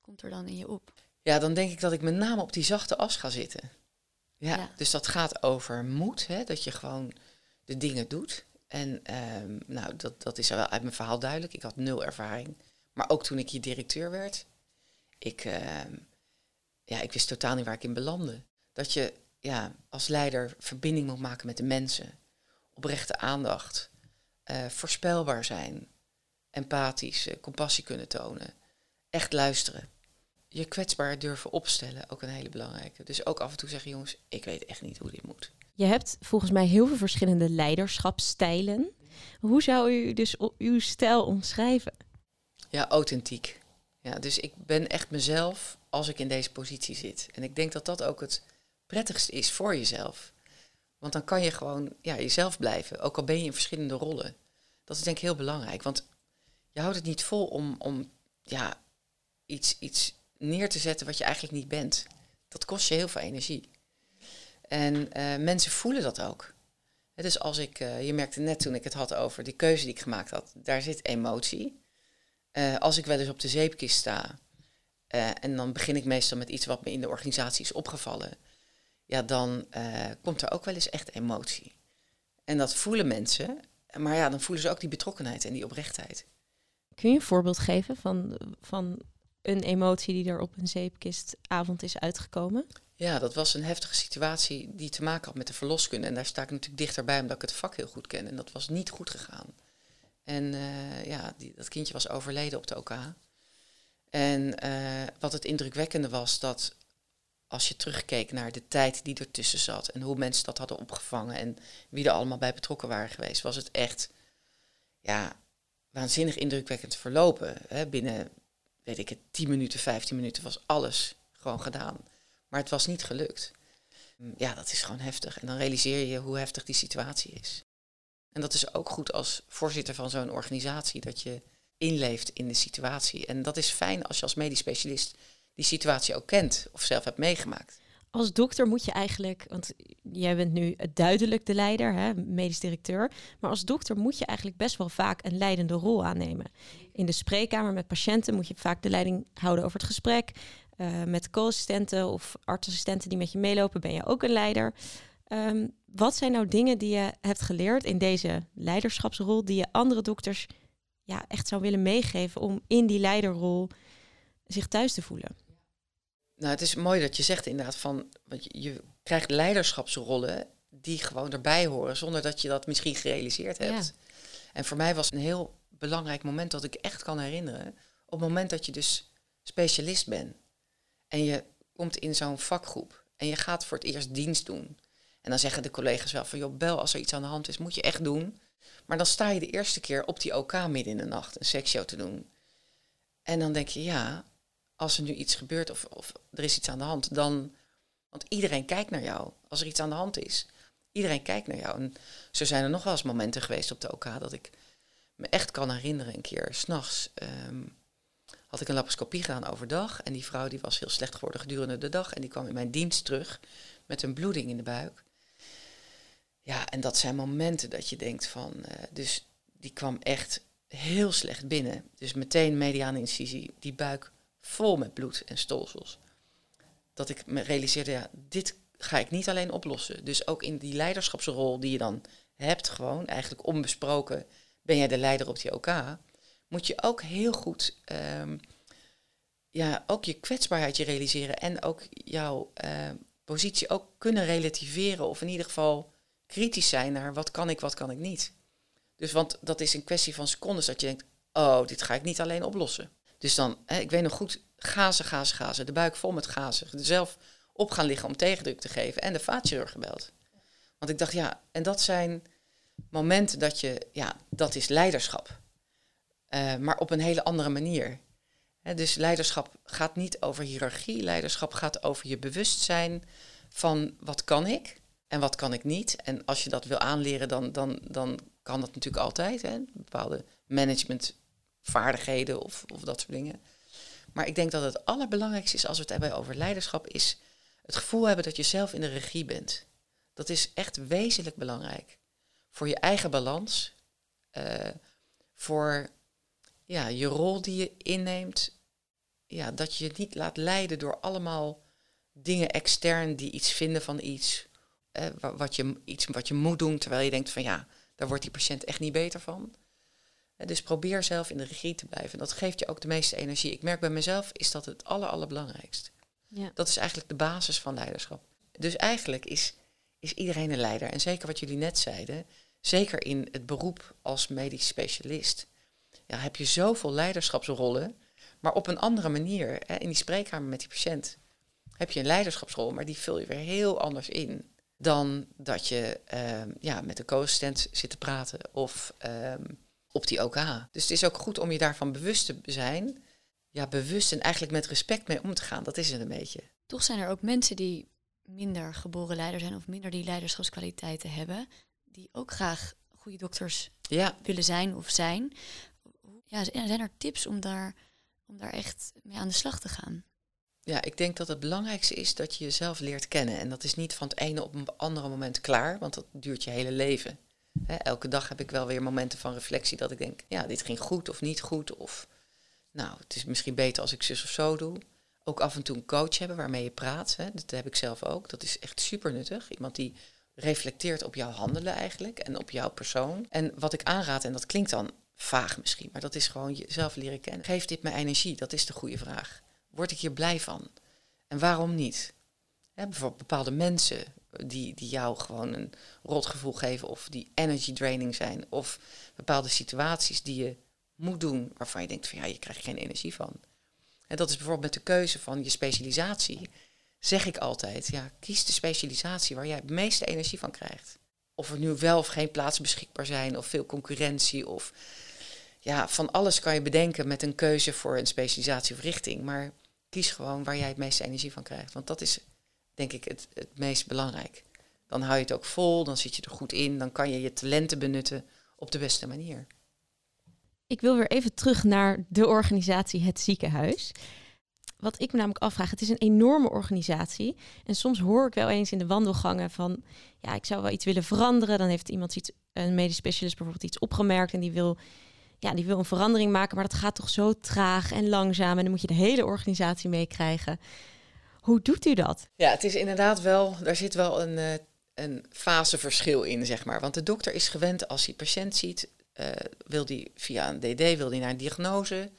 [SPEAKER 2] komt er dan in je op?
[SPEAKER 4] Ja, dan denk ik dat ik met name op die zachte as ga zitten. Ja, dus dat gaat over moed, hè, dat je gewoon de dingen doet. En um, nou, dat, dat is wel uit mijn verhaal duidelijk. Ik had nul ervaring. Maar ook toen ik hier directeur werd, ik, uh, ja, ik wist totaal niet waar ik in belandde. Dat je ja, als leider verbinding moet maken met de mensen. Oprechte aandacht. Uh, voorspelbaar zijn. Empathisch, uh, compassie kunnen tonen. Echt luisteren je kwetsbaar durven opstellen, ook een hele belangrijke. Dus ook af en toe zeggen, jongens, ik weet echt niet hoe dit moet.
[SPEAKER 3] Je hebt volgens mij heel veel verschillende leiderschapsstijlen. Hoe zou u dus uw stijl omschrijven?
[SPEAKER 4] Ja, authentiek. Ja, dus ik ben echt mezelf als ik in deze positie zit. En ik denk dat dat ook het prettigste is voor jezelf. Want dan kan je gewoon ja, jezelf blijven, ook al ben je in verschillende rollen. Dat is denk ik heel belangrijk, want je houdt het niet vol om, om ja, iets, iets neer te zetten wat je eigenlijk niet bent. Dat kost je heel veel energie. En uh, mensen voelen dat ook. dus als ik, uh, je merkte net toen ik het had over die keuze die ik gemaakt had, daar zit emotie. Uh, als ik wel eens op de zeepkist sta, en dan begin ik meestal met iets wat me in de organisatie is opgevallen, ja, dan komt er ook wel eens echt emotie. En dat voelen mensen, maar ja, dan voelen ze ook die betrokkenheid en die oprechtheid.
[SPEAKER 3] Kun je een voorbeeld geven van, van een emotie die er op een zeepkistavond is uitgekomen?
[SPEAKER 4] Ja, dat was een heftige situatie die te maken had met de verloskunde. En daar sta ik natuurlijk dichterbij omdat ik het vak heel goed ken. En dat was niet goed gegaan. En uh, ja, die, dat kindje was overleden op de OK. En uh, wat het indrukwekkende was, dat als je terugkeek naar de tijd die ertussen zat en hoe mensen dat hadden opgevangen en wie er allemaal bij betrokken waren geweest, was het echt ja, waanzinnig indrukwekkend verlopen. Hè, binnen weet ik het, 10 minuten, 15 minuten was alles gewoon gedaan. Maar het was niet gelukt. Ja, dat is gewoon heftig. En dan realiseer je hoe heftig die situatie is. En dat is ook goed als voorzitter van zo'n organisatie, dat je inleeft in de situatie. En dat is fijn als je als medisch specialist die situatie ook kent of zelf hebt meegemaakt.
[SPEAKER 3] Als dokter moet je eigenlijk, want jij bent nu duidelijk de leider, hè, medisch directeur, maar als dokter moet je eigenlijk best wel vaak een leidende rol aannemen. In de spreekkamer met patiënten moet je vaak de leiding houden over het gesprek. Uh, met co-assistenten of artsassistenten die met je meelopen, ben je ook een leider. Um, wat zijn nou dingen die je hebt geleerd in deze leiderschapsrol, die je andere dokters ja, echt zou willen meegeven om in die leiderrol zich thuis te voelen?
[SPEAKER 4] Nou, het is mooi dat je zegt inderdaad van, want je, je krijgt leiderschapsrollen die gewoon erbij horen, zonder dat je dat misschien gerealiseerd hebt. Ja. En voor mij was een heel belangrijk moment dat ik echt kan herinneren. Op het moment dat je dus specialist bent en je komt in zo'n vakgroep en je gaat voor het eerst dienst doen. En dan zeggen de collega's wel van, joh, bel als er iets aan de hand is, moet je echt doen. Maar dan sta je de eerste keer op die OK midden in de nacht een seksshow te doen. En dan denk je, ja, als er nu iets gebeurt of, of er is iets aan de hand, dan... Want iedereen kijkt naar jou als er iets aan de hand is. Iedereen kijkt naar jou. En zo zijn er nog wel eens momenten geweest op de OK dat ik me echt kan herinneren, een keer s'nachts um, had ik een laparoscopie gedaan overdag. En die vrouw die was heel slecht geworden gedurende de dag. En die kwam in mijn dienst terug met een bloeding in de buik. Ja, en dat zijn momenten dat je denkt van, eh, dus die kwam echt heel slecht binnen. Dus meteen mediane incisie, die buik vol met bloed en stolsels. Dat ik me realiseerde, ja, dit ga ik niet alleen oplossen. Dus ook in die leiderschapsrol die je dan hebt, gewoon eigenlijk onbesproken, ben jij de leider op die OK, moet je ook heel goed ehm, ja, ook je kwetsbaarheid je realiseren en ook jouw uh, positie ook kunnen relativeren of in ieder geval kritisch zijn naar wat kan ik, wat kan ik niet. Dus want dat is een kwestie van secondes dat je denkt, oh, dit ga ik niet alleen oplossen. Dus dan, hè, ik weet nog goed, gazen, gazen, gazen, de buik vol met gazen, zelf op gaan liggen om tegendruk te geven en de vaatchirurg gebeld. Want ik dacht, ja, en dat zijn momenten dat je, ja, dat is leiderschap. Uh, maar op een hele andere manier dus leiderschap gaat niet over hiërarchie. Leiderschap gaat over je bewustzijn van wat kan ik en wat kan ik niet. En als je dat wil aanleren, dan, dan, dan kan dat natuurlijk altijd. Hè? Bepaalde managementvaardigheden of, of dat soort dingen. Maar ik denk dat het allerbelangrijkste is als we het hebben over leiderschap, is het gevoel hebben dat je zelf in de regie bent. Dat is echt wezenlijk belangrijk. Voor je eigen balans, uh, voor ja, je rol die je inneemt, ja, dat je je niet laat leiden door allemaal dingen extern die iets vinden van iets, eh, wat, je, iets wat je moet doen, terwijl je denkt van ja, daar wordt die patiënt echt niet beter van. Eh, dus probeer zelf in de regie te blijven. Dat geeft je ook de meeste energie. Ik merk bij mezelf is dat het aller, allerbelangrijkste. Ja. Dat is eigenlijk de basis van leiderschap. Dus eigenlijk is, is iedereen een leider. En zeker wat jullie net zeiden, zeker in het beroep als medisch specialist ja, heb je zoveel leiderschapsrollen, maar op een andere manier. Hè, in die spreekkamer met die patiënt heb je een leiderschapsrol, maar die vul je weer heel anders in dan dat je ehm, ja, met de co-assistent zit te praten of ehm, op die OK. Dus het is ook goed om je daarvan bewust te zijn. Ja, bewust en eigenlijk met respect mee om te gaan. Dat is het een beetje.
[SPEAKER 2] Toch zijn er ook mensen die minder geboren leider zijn of minder die leiderschapskwaliteiten hebben, die ook graag goede dokters ja. willen zijn of zijn ja, zijn er tips om daar, om daar echt mee aan de slag te gaan?
[SPEAKER 4] Ja, ik denk dat het belangrijkste is dat je jezelf leert kennen. En dat is niet van het ene op een andere moment klaar, want dat duurt je hele leven. Elke dag heb ik wel weer momenten van reflectie dat ik denk, ja, dit ging goed of niet goed. Of nou, het is misschien beter als ik zus of zo doe. Ook af en toe een coach hebben waarmee je praat. Hè. Dat heb ik zelf ook. Dat is echt super nuttig. Iemand die reflecteert op jouw handelen eigenlijk en op jouw persoon. En wat ik aanraad, en dat klinkt dan vaag misschien, maar dat is gewoon jezelf leren kennen. Geeft dit me energie? Dat is de goede vraag. Word ik hier blij van? En waarom niet? bijvoorbeeld bepaalde mensen die, die jou gewoon een rotgevoel geven of die energy draining zijn. Of bepaalde situaties die je moet doen waarvan je denkt van ja, je krijgt geen energie van. En dat is bijvoorbeeld met de keuze van je specialisatie. Zeg ik altijd, ja, kies de specialisatie waar jij het meeste energie van krijgt. Of er nu wel of geen plaatsen beschikbaar zijn, of veel concurrentie, of ja, van alles kan je bedenken met een keuze voor een specialisatie of richting. Maar kies gewoon waar jij het meeste energie van krijgt. Want dat is denk ik het, het meest belangrijk. Dan hou je het ook vol, dan zit je er goed in, dan kan je je talenten benutten op de beste manier.
[SPEAKER 3] Ik wil weer even terug naar de organisatie Het Ziekenhuis. Wat ik me namelijk afvraag, het is een enorme organisatie. En soms hoor ik wel eens in de wandelgangen van, ja, ik zou wel iets willen veranderen. Dan heeft iemand iets, een medisch specialist bijvoorbeeld iets opgemerkt en die wil ja, die wil een verandering maken, maar dat gaat toch zo traag en langzaam. En dan moet je de hele organisatie meekrijgen. Hoe doet u dat?
[SPEAKER 4] Ja, het is inderdaad wel, daar zit wel een, uh, een faseverschil in, zeg maar. Want de dokter is gewend als hij patiënt ziet, uh, wil die via een DD wil die naar een diagnose,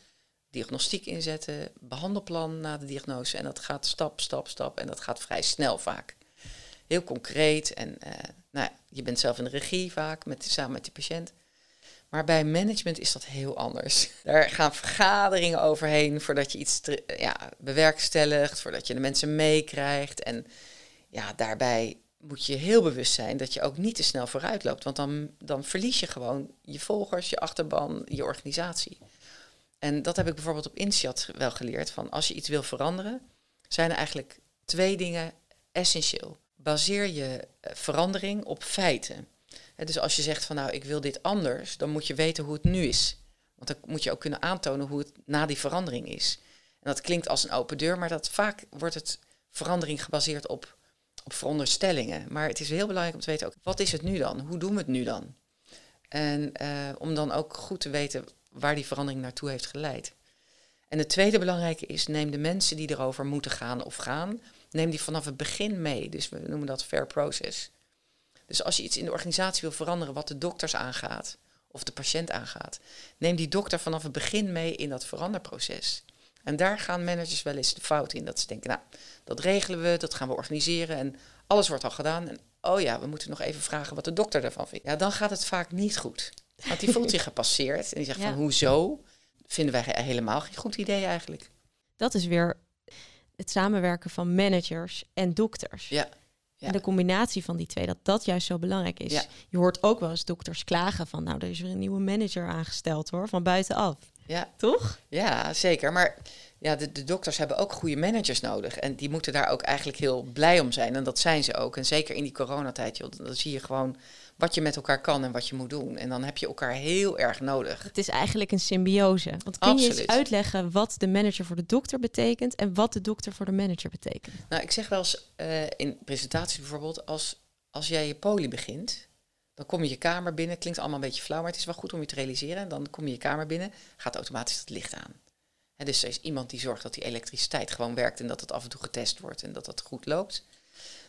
[SPEAKER 4] diagnostiek inzetten, behandelplan na de diagnose. En dat gaat stap, stap, stap. En dat gaat vrij snel vaak. Heel concreet. En uh, nou, je bent zelf in de regie vaak, met, samen met die patiënt. Maar bij management is dat heel anders. Daar gaan vergaderingen overheen voordat je iets ja, bewerkstelligt, voordat je de mensen meekrijgt. En ja, daarbij moet je heel bewust zijn dat je ook niet te snel vooruit loopt. Want dan, dan verlies je gewoon je volgers, je achterban, je organisatie. En dat heb ik bijvoorbeeld op INSEAD wel geleerd. Van als je iets wil veranderen, zijn er eigenlijk twee dingen essentieel. Baseer je eh, verandering op feiten dus als je zegt van nou, ik wil dit anders, dan moet je weten hoe het nu is. Want dan moet je ook kunnen aantonen hoe het na die verandering is. En dat klinkt als een open deur, maar dat vaak wordt het verandering gebaseerd op op veronderstellingen. Maar het is heel belangrijk om te weten ook, wat is het nu dan? Hoe doen we het nu dan? En eh, om dan ook goed te weten waar die verandering naartoe heeft geleid. En het tweede belangrijke is, neem de mensen die erover moeten gaan of gaan, neem die vanaf het begin mee. Dus we noemen dat fair process. Dus als je iets in de organisatie wil veranderen wat de dokters aangaat of de patiënt aangaat, neem die dokter vanaf het begin mee in dat veranderproces. En daar gaan managers wel eens de fout in. Dat ze denken, nou, dat regelen we, dat gaan we organiseren en alles wordt al gedaan. En oh ja, we moeten nog even vragen wat de dokter daarvan vindt. Ja, dan gaat het vaak niet goed. Want die voelt zich gepasseerd en die zegt
[SPEAKER 3] Ja.
[SPEAKER 4] van, hoezo? Vinden wij he- helemaal geen goed idee eigenlijk.
[SPEAKER 3] Dat is weer het samenwerken van managers en dokters.
[SPEAKER 4] Ja. Ja.
[SPEAKER 3] En de combinatie van die twee, dat dat juist zo belangrijk is.
[SPEAKER 4] Ja.
[SPEAKER 3] Je hoort ook wel eens dokters klagen van, nou, er is weer een nieuwe manager aangesteld hoor, van buitenaf.
[SPEAKER 4] Ja,
[SPEAKER 3] Toch?
[SPEAKER 4] Ja, zeker. Maar ja, de, de dokters hebben ook goede managers nodig. En die moeten daar ook eigenlijk heel blij om zijn. En dat zijn ze ook. En zeker in die coronatijd, joh, dan zie je gewoon wat je met elkaar kan en wat je moet doen. En dan heb je elkaar heel erg nodig.
[SPEAKER 3] Het is eigenlijk een symbiose. Want kun je eens uitleggen wat de manager voor de dokter betekent en wat de dokter voor de manager betekent?
[SPEAKER 4] Nou, ik zeg wel eens eh, in presentaties bijvoorbeeld, als, als jij je poli begint, dan kom je je kamer binnen. Klinkt allemaal een beetje flauw, maar het is wel goed om je te realiseren. Dan kom je je kamer binnen, gaat automatisch het licht aan. Dus er is iemand die zorgt dat die elektriciteit gewoon werkt en dat het af en toe getest wordt en dat het goed loopt.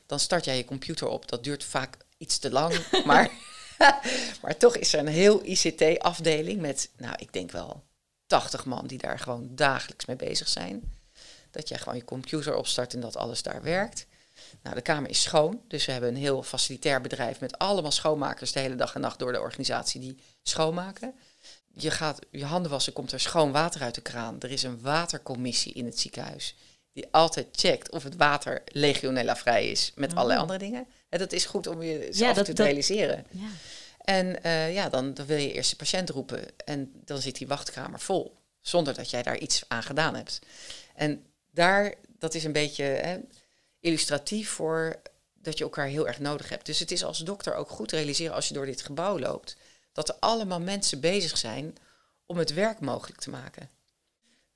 [SPEAKER 4] Dan start jij je computer op. Dat duurt vaak iets te lang, maar, maar toch is er een heel ICT-afdeling met, nou, ik denk wel 80 man die daar gewoon dagelijks mee bezig zijn. Dat jij gewoon je computer opstart en dat alles daar werkt. Nou, de kamer is schoon, dus we hebben een heel facilitair bedrijf met allemaal schoonmakers de hele dag en nacht door de organisatie die schoonmaken. Je gaat je handen wassen, komt er schoon water uit de kraan. Er is een watercommissie in het ziekenhuis die altijd checkt of het water legionella vrij is met allerlei
[SPEAKER 3] Oh.
[SPEAKER 4] andere dingen. En dat is goed om je
[SPEAKER 3] Ja,
[SPEAKER 4] af en
[SPEAKER 3] dat-
[SPEAKER 4] toe te
[SPEAKER 3] dat-
[SPEAKER 4] realiseren.
[SPEAKER 3] Ja.
[SPEAKER 4] En eh, ja, dan, dan wil je eerst de patiënt roepen en dan zit die wachtkamer vol, zonder dat jij daar iets aan gedaan hebt. En daar, dat is een beetje hè, illustratief voor dat je elkaar heel erg nodig hebt. Dus het is als dokter ook goed te realiseren als je door dit gebouw loopt, dat er allemaal mensen bezig zijn om het werk mogelijk te maken.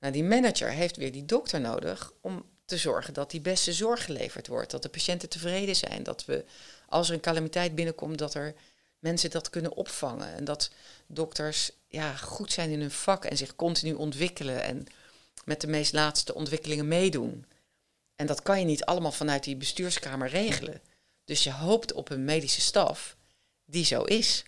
[SPEAKER 4] Nou, die manager heeft weer die dokter nodig om te zorgen dat die beste zorg geleverd wordt, dat de patiënten tevreden zijn, dat we als er een calamiteit binnenkomt, dat er mensen dat kunnen opvangen en dat dokters ja, goed zijn in hun vak en zich continu ontwikkelen en met de meest laatste ontwikkelingen meedoen. En dat kan je niet allemaal vanuit die bestuurskamer regelen. Dus je hoopt op een medische staf die zo is.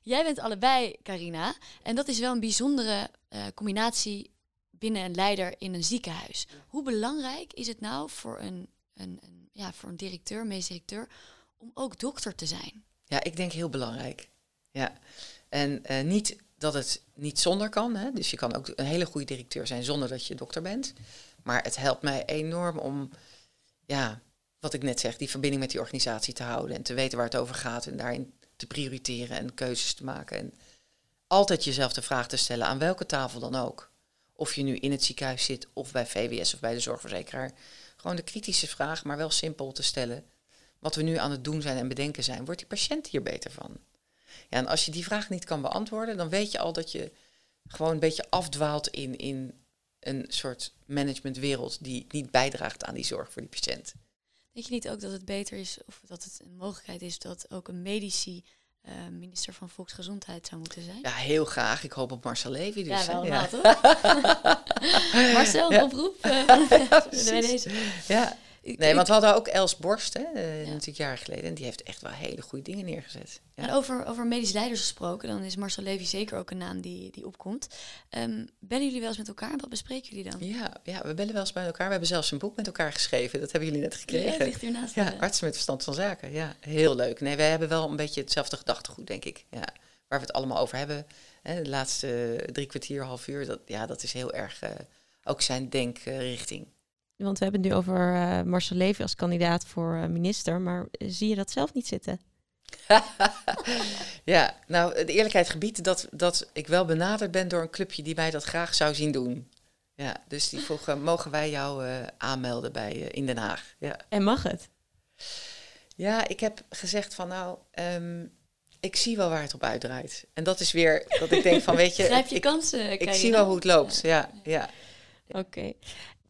[SPEAKER 2] Jij bent allebei, Carina. En dat is wel een bijzondere eh, combinatie binnen een leider in een ziekenhuis. Hoe belangrijk is het nou voor een, een, een, ja, voor een directeur, medisch directeur, om ook dokter te zijn?
[SPEAKER 4] Ja, ik denk heel belangrijk. Ja. En eh, niet dat het niet zonder kan. Hè? Dus je kan ook een hele goede directeur zijn zonder dat je dokter bent. Maar het helpt mij enorm om, ja, wat ik net zeg, die verbinding met die organisatie te houden. En te weten waar het over gaat. En daarin te prioriteren en keuzes te maken. En altijd jezelf de vraag te stellen aan welke tafel dan ook. Of je nu in het ziekenhuis zit of bij VWS of bij de zorgverzekeraar. Gewoon de kritische vraag, maar wel simpel te stellen. Wat we nu aan het doen zijn en bedenken zijn, wordt die patiënt hier beter van? Ja, en als je die vraag niet kan beantwoorden, dan weet je al dat je gewoon een beetje afdwaalt in, in een soort managementwereld die niet bijdraagt aan die zorg voor die patiënt.
[SPEAKER 2] Denk je niet ook dat het beter is, of dat het een mogelijkheid is, dat ook een medici eh, minister van Volksgezondheid zou moeten zijn?
[SPEAKER 4] Ja, heel graag. Ik hoop op Marcel Levy. Dus,
[SPEAKER 2] Ja, wel? Marcel, oproep. eh.
[SPEAKER 4] Ja.
[SPEAKER 2] Ik-
[SPEAKER 4] Nee,
[SPEAKER 2] ik-
[SPEAKER 4] want we hadden ook Els Borst, hè, eh,
[SPEAKER 2] Ja.
[SPEAKER 4] natuurlijk jaren geleden. En die heeft echt wel hele goede dingen neergezet.
[SPEAKER 2] En
[SPEAKER 4] Ja.
[SPEAKER 2] over, over medisch leiders gesproken, dan is Marcel Levy zeker ook een naam die, die opkomt. Ehm bellen jullie wel eens met elkaar? Wat bespreken jullie dan?
[SPEAKER 4] Ja, ja, we bellen wel eens bij elkaar. We hebben zelfs een boek met elkaar geschreven. Dat hebben jullie net
[SPEAKER 2] Ja,
[SPEAKER 4] gekregen.
[SPEAKER 2] het ligt hiernaast.
[SPEAKER 4] Ja, artsen met verstand van zaken. Ja, heel leuk. Nee, wij hebben wel een beetje hetzelfde gedachtegoed, denk ik. Ja, waar we het allemaal over hebben. Hè, de laatste drie kwartier, half uur. Dat, ja, dat is heel erg eh, ook zijn denkrichting.
[SPEAKER 3] Want we hebben het nu over eh, Marcel Levy als kandidaat voor eh, minister, maar eh, zie je dat zelf niet zitten?
[SPEAKER 4] ja, nou, de eerlijkheid gebiedt dat, dat ik wel benaderd ben door een clubje die mij dat graag zou zien doen. Ja, dus die vroegen, mogen wij jou aanmelden bij in Den Haag? Ja.
[SPEAKER 3] En mag het?
[SPEAKER 4] Ja, ik heb gezegd van nou, ehm, ik zie wel waar het op uitdraait. En dat is weer dat ik denk van weet je,
[SPEAKER 2] Grijp je
[SPEAKER 4] ik,
[SPEAKER 2] kansen,
[SPEAKER 4] ik zie wel hoe het loopt. Ja, ja.
[SPEAKER 3] Oké.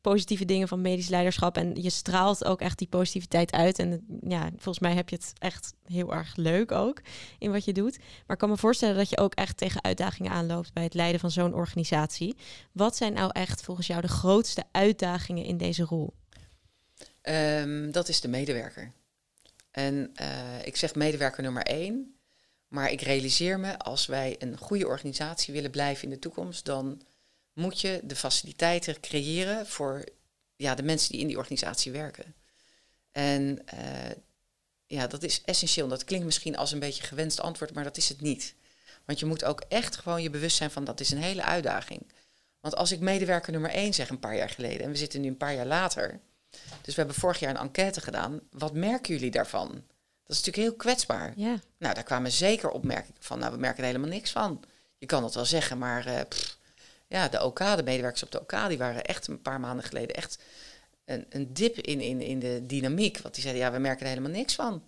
[SPEAKER 3] Positieve dingen van medisch leiderschap. En je straalt ook echt die positiviteit uit. En ja, volgens mij heb je het echt heel erg leuk ook in wat je doet. Maar ik kan me voorstellen dat je ook echt tegen uitdagingen aanloopt bij het leiden van zo'n organisatie. Wat zijn nou echt volgens jou de grootste uitdagingen in deze rol?
[SPEAKER 4] Um, dat is de medewerker. En uh, ik zeg medewerker nummer één. Maar ik realiseer me, als wij een goede organisatie willen blijven in de toekomst, dan moet je de faciliteiten creëren voor ja, de mensen die in die organisatie werken. En uh, ja, dat is essentieel. Dat klinkt misschien als een beetje gewenst antwoord, maar dat is het niet. Want je moet ook echt gewoon je bewust zijn van dat is een hele uitdaging. Want als ik medewerker nummer één zeg een paar jaar geleden, en we zitten nu een paar jaar later. Dus we hebben vorig jaar een enquête gedaan. Wat merken jullie daarvan? Dat is natuurlijk heel kwetsbaar.
[SPEAKER 3] Ja.
[SPEAKER 4] Nou, daar kwamen zeker opmerkingen van. Nou, we merken er helemaal niks van. Je kan het wel zeggen, maar uh, pff, ja, de OK, de medewerkers op de OK, die waren echt een paar maanden geleden echt een, een dip in, in, in de dynamiek. Want die zeiden, ja, we merken er helemaal niks van.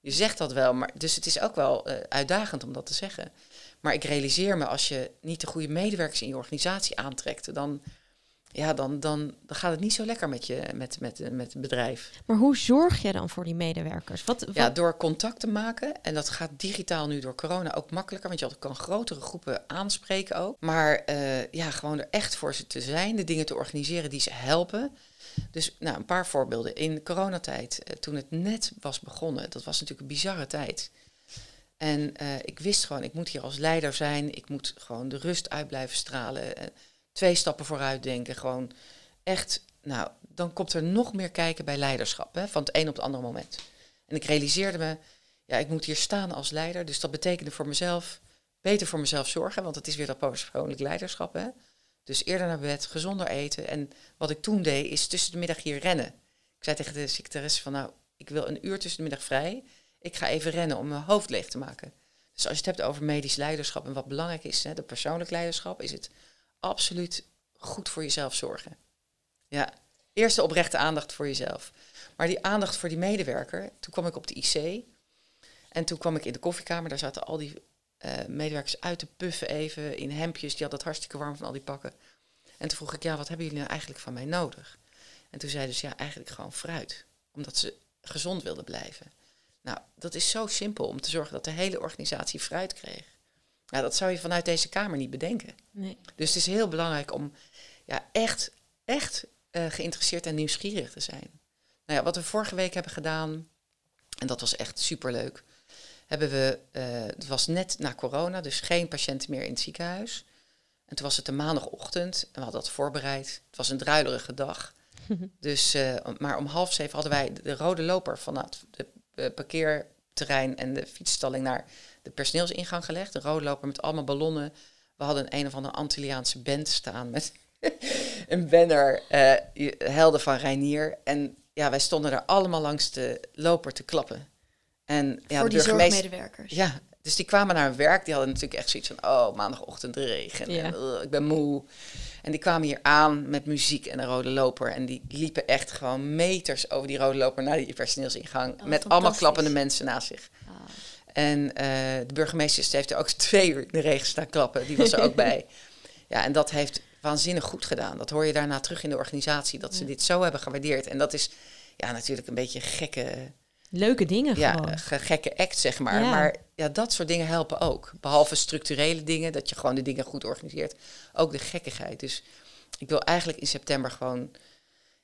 [SPEAKER 4] Je zegt dat wel, maar dus het is ook wel uh, uitdagend om dat te zeggen. Maar ik realiseer me, als je niet de goede medewerkers in je organisatie aantrekt, dan, ja, dan, dan, dan gaat het niet zo lekker met, je, met, met, met het bedrijf.
[SPEAKER 3] Maar hoe zorg je dan voor die medewerkers? Wat, wat...
[SPEAKER 4] Ja, door contact te maken. En dat gaat digitaal nu door corona ook makkelijker, want je kan grotere groepen aanspreken ook. Maar uh, ja, gewoon er echt voor ze te zijn, de dingen te organiseren die ze helpen. Dus nou, een paar voorbeelden. In coronatijd, uh, toen het net was begonnen, dat was natuurlijk een bizarre tijd. En uh, ik wist gewoon, ik moet hier als leider zijn. Ik moet gewoon de rust uit blijven stralen. Twee stappen vooruit denken. Gewoon echt, nou, dan komt er nog meer kijken bij leiderschap. Hè, van het een op het andere moment. En ik realiseerde me, ja, ik moet hier staan als leider. Dus dat betekende voor mezelf, beter voor mezelf zorgen. Want het is weer dat persoonlijk leiderschap. Hè. Dus eerder naar bed, gezonder eten. En wat ik toen deed, is tussen de middag hier rennen. Ik zei tegen de secretaresse van, nou, ik wil een uur tussen de middag vrij ik ga even rennen om mijn hoofd leeg te maken. Dus als je het hebt over medisch leiderschap en wat belangrijk is, hè, de persoonlijk leiderschap, is het absoluut goed voor jezelf zorgen. Ja, eerste oprechte aandacht voor jezelf. Maar die aandacht voor die medewerker, toen kwam ik op de IC. En toen kwam ik in de koffiekamer, daar zaten al die uh, medewerkers uit te puffen even in hemdjes. Die hadden het hartstikke warm van al die pakken. En toen vroeg ik, ja, wat hebben jullie nou eigenlijk van mij nodig? En toen zeiden ze, ja, eigenlijk gewoon fruit. Omdat ze gezond wilden blijven. Nou, dat is zo simpel om te zorgen dat de hele organisatie fruit kreeg. Nou, dat zou je vanuit deze Kamer niet bedenken.
[SPEAKER 3] Nee.
[SPEAKER 4] Dus het is heel belangrijk om ja, echt, echt uh, geïnteresseerd en nieuwsgierig te zijn. Nou ja, wat we vorige week hebben gedaan, en dat was echt superleuk, hebben we, uh, het was net na corona, dus geen patiënten meer in het ziekenhuis. En toen was het een maandagochtend en we hadden dat voorbereid. Het was een druilerige dag. dus, uh, maar om half zeven hadden wij de rode loper van het, de parkeerterrein en de fietsstalling naar de personeelsingang gelegd. Een roodloper met allemaal ballonnen. We hadden een, een of andere Antilliaanse band staan met een banner, uh, helden van Reinier. En ja, wij stonden daar allemaal langs de loper te klappen. En, ja,
[SPEAKER 2] Voor
[SPEAKER 4] de
[SPEAKER 2] die zorgmedewerkers.
[SPEAKER 4] Ja, dus die kwamen naar hun werk. Die hadden natuurlijk echt zoiets van, oh, maandagochtend regen.
[SPEAKER 3] Ja.
[SPEAKER 4] En, uh, ik ben moe. En die kwamen hier aan met muziek en een rode loper. En die liepen echt gewoon meters over die rode loper naar die personeelsingang.
[SPEAKER 2] Oh,
[SPEAKER 4] met allemaal klappende mensen naast zich. En uh, de burgemeester heeft er ook twee uur in de regen staan klappen. Die was er ook bij. Ja, en dat heeft waanzinnig goed gedaan. Dat hoor je daarna terug in de organisatie. Dat ze
[SPEAKER 3] Ja.
[SPEAKER 4] dit zo hebben gewaardeerd. En dat is ja, natuurlijk een beetje gekke,
[SPEAKER 3] Leuke dingen
[SPEAKER 4] ja,
[SPEAKER 3] gewoon.
[SPEAKER 4] ge- gekke act, zeg maar.
[SPEAKER 3] Ja.
[SPEAKER 4] Maar ja, dat soort dingen helpen ook. Behalve structurele dingen, dat je gewoon de dingen goed organiseert. Ook de gekkigheid. Dus ik wil eigenlijk in september gewoon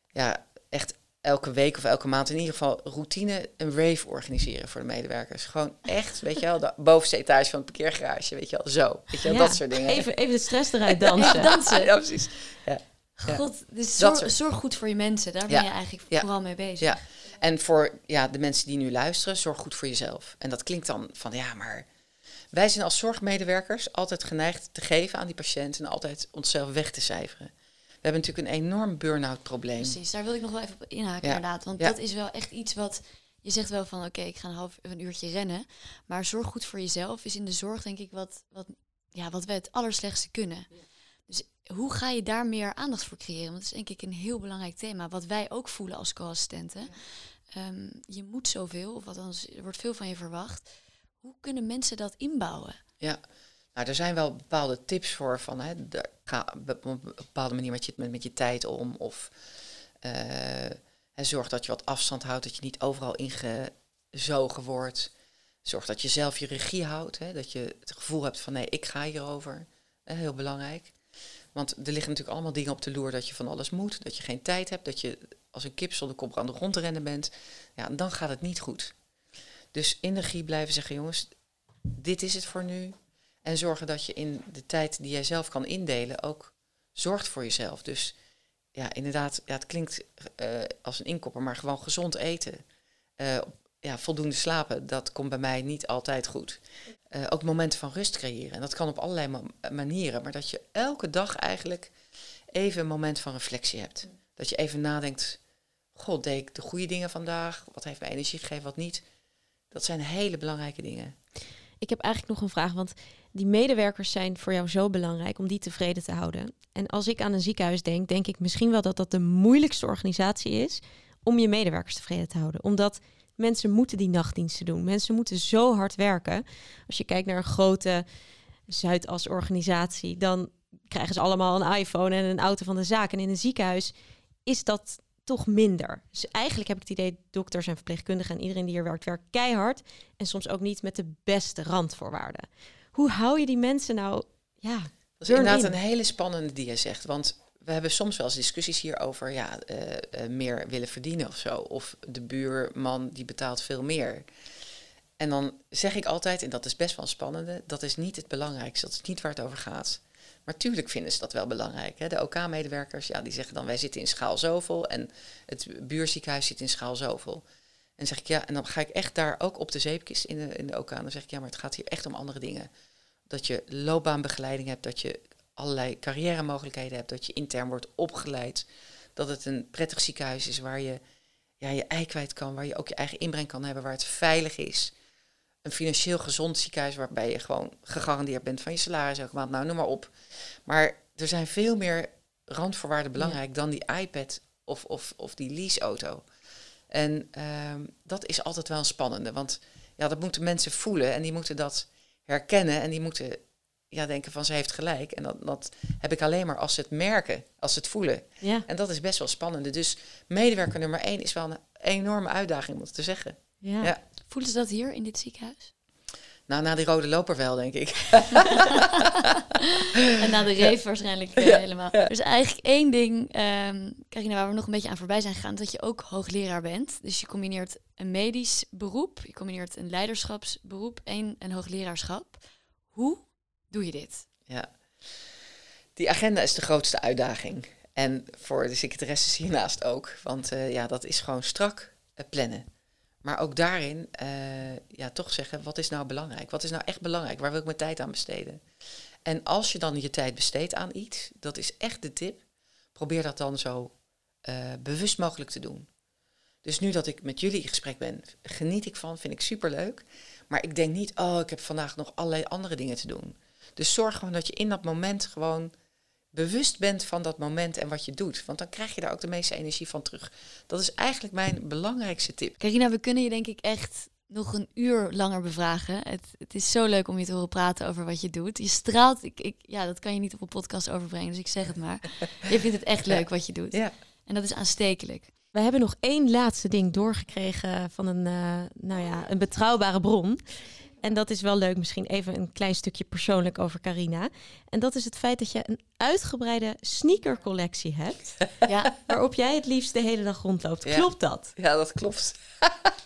[SPEAKER 4] ja, echt elke week of elke maand in ieder geval routine een rave organiseren voor de medewerkers. Gewoon echt, weet je wel, de bovenste etage van het parkeergarage, weet je wel, zo. Weet je wel,
[SPEAKER 3] Ja.
[SPEAKER 4] dat soort dingen.
[SPEAKER 3] Even, even de stress eruit dansen.
[SPEAKER 2] Dansen.
[SPEAKER 4] Ja, precies. Ja.
[SPEAKER 2] God, dus zorg,
[SPEAKER 4] soort-
[SPEAKER 2] zorg goed voor je mensen. Daar ben je eigenlijk vooral mee bezig.
[SPEAKER 4] Ja. En voor ja, de mensen die nu luisteren, zorg goed voor jezelf. En dat klinkt dan van ja, maar wij zijn als zorgmedewerkers altijd geneigd te geven aan die patiënt en altijd onszelf weg te cijferen. We hebben natuurlijk een enorm burn-out probleem.
[SPEAKER 2] Precies, daar wil ik nog wel even op inhaken
[SPEAKER 4] Ja.
[SPEAKER 2] inderdaad. Want
[SPEAKER 4] Ja.
[SPEAKER 2] dat is wel echt iets wat... Je zegt wel van, oké, ik ga een half een uurtje rennen. Maar zorg goed voor jezelf is in de zorg denk ik wat, wat, ja, wat we het allerslechtste kunnen. Dus hoe ga je daar meer aandacht voor creëren? Want dat is denk ik een heel belangrijk thema. Wat wij ook voelen als co-assistenten. Ehm, je moet zoveel, of althans, er wordt veel van je verwacht. Hoe kunnen mensen dat inbouwen?
[SPEAKER 4] Ja, Nou, er zijn wel bepaalde tips voor van hè, ga op een bepaalde manier met je, met, je tijd om. Of uh, zorg dat je wat afstand houdt, dat je niet overal ingezogen wordt. Zorg dat je zelf je regie houdt. Hè, dat je het gevoel hebt van nee, ik ga hierover. Heel belangrijk. Want er liggen natuurlijk allemaal dingen op de loer dat je van alles moet. Dat je geen tijd hebt. Dat je als een kip zonder kop aan de grond te rennen bent. Ja, dan gaat het niet goed. Dus in regie blijven zeggen, jongens, dit is het voor nu. En zorgen dat je in de tijd die jij zelf kan indelen ook zorgt voor jezelf. Dus ja, inderdaad, ja, het klinkt uh, als een inkopper, maar gewoon gezond eten. Uh, ja, voldoende slapen, dat komt bij mij niet altijd goed. Uh, ook momenten van rust creëren. En dat kan op allerlei ma manieren. Maar dat je elke dag eigenlijk even een moment van reflectie hebt. Dat je even nadenkt, god, deed ik de goede dingen vandaag? Wat heeft mij energie gegeven, wat niet? Dat zijn hele belangrijke dingen.
[SPEAKER 3] Ik heb eigenlijk nog een vraag, want die medewerkers zijn voor jou zo belangrijk om die tevreden te houden. En als ik aan een ziekenhuis denk, denk ik misschien wel dat dat de moeilijkste organisatie is om je medewerkers tevreden te houden. Omdat mensen moeten die nachtdiensten doen. Mensen moeten zo hard werken. Als je kijkt naar een grote Zuidas-organisatie, dan krijgen ze allemaal een iPhone en een auto van de zaak. En in een ziekenhuis is dat toch minder. Dus eigenlijk heb ik het idee, dokters en verpleegkundigen en iedereen die hier werkt, werkt keihard. En soms ook niet met de beste randvoorwaarden. Hoe hou je die mensen nou, ja...
[SPEAKER 4] Dat is inderdaad een hele spannende die je zegt. Want we hebben soms wel eens discussies hierover, ja, uh, meer willen verdienen of zo. Of de buurman die betaalt veel meer. En dan zeg ik altijd, en dat is best wel spannende, dat is niet het belangrijkste, dat is niet waar het over gaat. Maar tuurlijk vinden ze dat wel belangrijk. Hè? De OK-medewerkers, ja, die zeggen dan wij zitten in schaal zoveel en het buurziekenhuis zit in schaal zoveel. En zeg ik ja, en dan ga ik echt daar ook op de zeepkist in de, in de OK. En dan zeg ik ja, maar het gaat hier echt om andere dingen. Dat je loopbaanbegeleiding hebt, dat je allerlei carrière mogelijkheden hebt, dat je intern wordt opgeleid. Dat het een prettig ziekenhuis is waar je ja, je ei kwijt kan, waar je ook je eigen inbreng kan hebben, waar het veilig is een financieel gezond ziekenhuis waarbij je gewoon gegarandeerd bent van je salaris elke maand. Nou, noem maar op. Maar er zijn veel meer randvoorwaarden belangrijk dan die iPad of, of, of die leaseauto. En um, dat is altijd wel een spannende, want ja, dat moeten mensen voelen en die moeten dat herkennen en die moeten ja, denken van ze heeft gelijk. En dat, dat heb ik alleen maar als ze het merken, als ze het voelen. Ja. En dat is best wel spannend. Dus medewerker nummer één is wel een enorme uitdaging om te zeggen.
[SPEAKER 2] Ja. ja. Voelen ze dat hier in dit ziekenhuis?
[SPEAKER 4] Nou, na die rode loper wel, denk ik.
[SPEAKER 2] en na de reef waarschijnlijk uh, helemaal. Ja. Dus eigenlijk één ding, um, Carina, waar we nog een beetje aan voorbij zijn gegaan, dat je ook hoogleraar bent. Dus je combineert een medisch beroep, je combineert een leiderschapsberoep en een hoogleraarschap. Hoe doe je dit?
[SPEAKER 4] Ja, die agenda is de grootste uitdaging. En voor de secretaresses hiernaast ook. Want uh, ja, dat is gewoon strak uh, plannen. Maar ook daarin uh, ja, toch zeggen, wat is nou belangrijk? Wat is nou echt belangrijk? Waar wil ik mijn tijd aan besteden? En als je dan je tijd besteedt aan iets, dat is echt de tip, probeer dat dan zo uh, bewust mogelijk te doen. Dus nu dat ik met jullie in gesprek ben, geniet ik van, vind ik superleuk. Maar ik denk niet, oh, ik heb vandaag nog allerlei andere dingen te doen. Dus zorg gewoon dat je in dat moment gewoon bewust bent van dat moment en wat je doet. Want dan krijg je daar ook de meeste energie van terug. Dat is eigenlijk mijn belangrijkste tip.
[SPEAKER 2] Carina, we kunnen je denk ik echt nog een uur langer bevragen. Het, het is zo leuk om je te horen praten over wat je doet. Je straalt, ik, ik, ja, dat kan je niet op een podcast overbrengen, dus ik zeg het maar. Je vindt het echt leuk wat je doet. Ja. En dat is aanstekelijk.
[SPEAKER 3] We hebben nog één laatste ding doorgekregen van een, uh, nou ja, een betrouwbare bron. En dat is wel leuk, misschien even een klein stukje persoonlijk over Carina. En dat is het feit dat je een uitgebreide sneakercollectie hebt. ja. Waarop jij het liefst de hele dag rondloopt. Klopt dat?
[SPEAKER 4] Ja, dat klopt.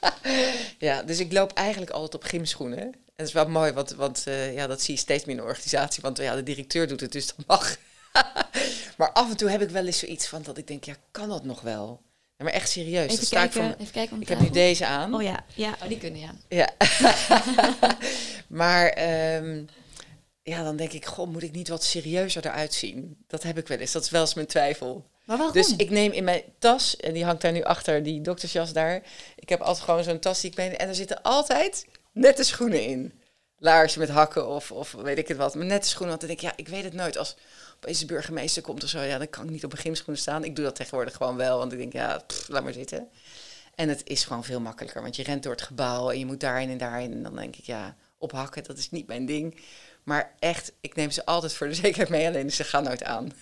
[SPEAKER 4] ja, dus ik loop eigenlijk altijd op gymschoenen. En dat is wel mooi, want, want uh, ja, dat zie je steeds meer in de organisatie. Want ja, de directeur doet het, dus dat mag. maar af en toe heb ik wel eens zoiets van dat ik denk, ja, kan dat nog wel? Maar echt serieus.
[SPEAKER 2] Even kijken, ik, even kijken
[SPEAKER 4] ik heb nu deze aan.
[SPEAKER 2] Oh ja, ja. Oh, die kunnen ja.
[SPEAKER 4] Ja. maar um, ja, dan denk ik, goh, moet ik niet wat serieuzer eruit zien? Dat heb ik wel eens. Dat is wel eens mijn twijfel.
[SPEAKER 2] Maar waarom?
[SPEAKER 4] Dus ik neem in mijn tas, en die hangt daar nu achter, die doktersjas daar. Ik heb altijd gewoon zo'n tas die ik meen. En er zitten altijd nette schoenen in. Laarzen met hakken of, of weet ik het wat. Maar nette schoenen, want dan denk ik, ja, ik weet het nooit. Als opeens de burgemeester komt of zo, ja, dan kan ik niet op een gymschoenen staan. Ik doe dat tegenwoordig gewoon wel, want ik denk, ja, laat maar zitten. En het is gewoon veel makkelijker, want je rent door het gebouw en je moet daarin en daarin. En dan denk ik, ja, ophakken, dat is niet mijn ding. Maar echt, ik neem ze altijd voor de zekerheid mee, alleen ze gaan nooit aan.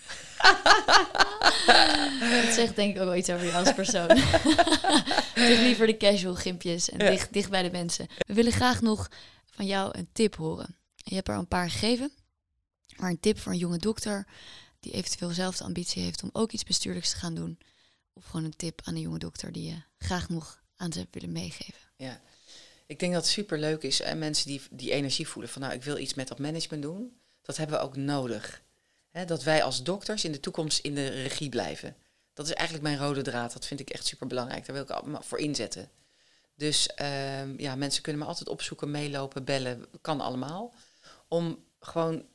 [SPEAKER 2] Dat zegt denk ik ook wel iets over je als persoon. Toch liever de casual gimpjes en
[SPEAKER 4] Ja.
[SPEAKER 2] dicht, dicht bij de mensen. We willen graag nog van jou een tip horen. Je hebt er een paar gegeven. Maar een tip voor een jonge dokter die eventueel zelf de ambitie heeft om ook iets bestuurlijks te gaan doen. Of gewoon een tip aan een jonge dokter die je graag nog aan ze willen meegeven.
[SPEAKER 4] Ja, ik denk dat het super leuk is. En mensen die die energie voelen van nou, ik wil iets met dat management doen. Dat hebben we ook nodig. Dat wij als dokters in de toekomst in de regie blijven. Dat is eigenlijk mijn rode draad. Dat vind ik echt super belangrijk. Daar wil ik voor inzetten. Dus ehm, ja, mensen kunnen me altijd opzoeken, meelopen, bellen. Kan allemaal. Om gewoon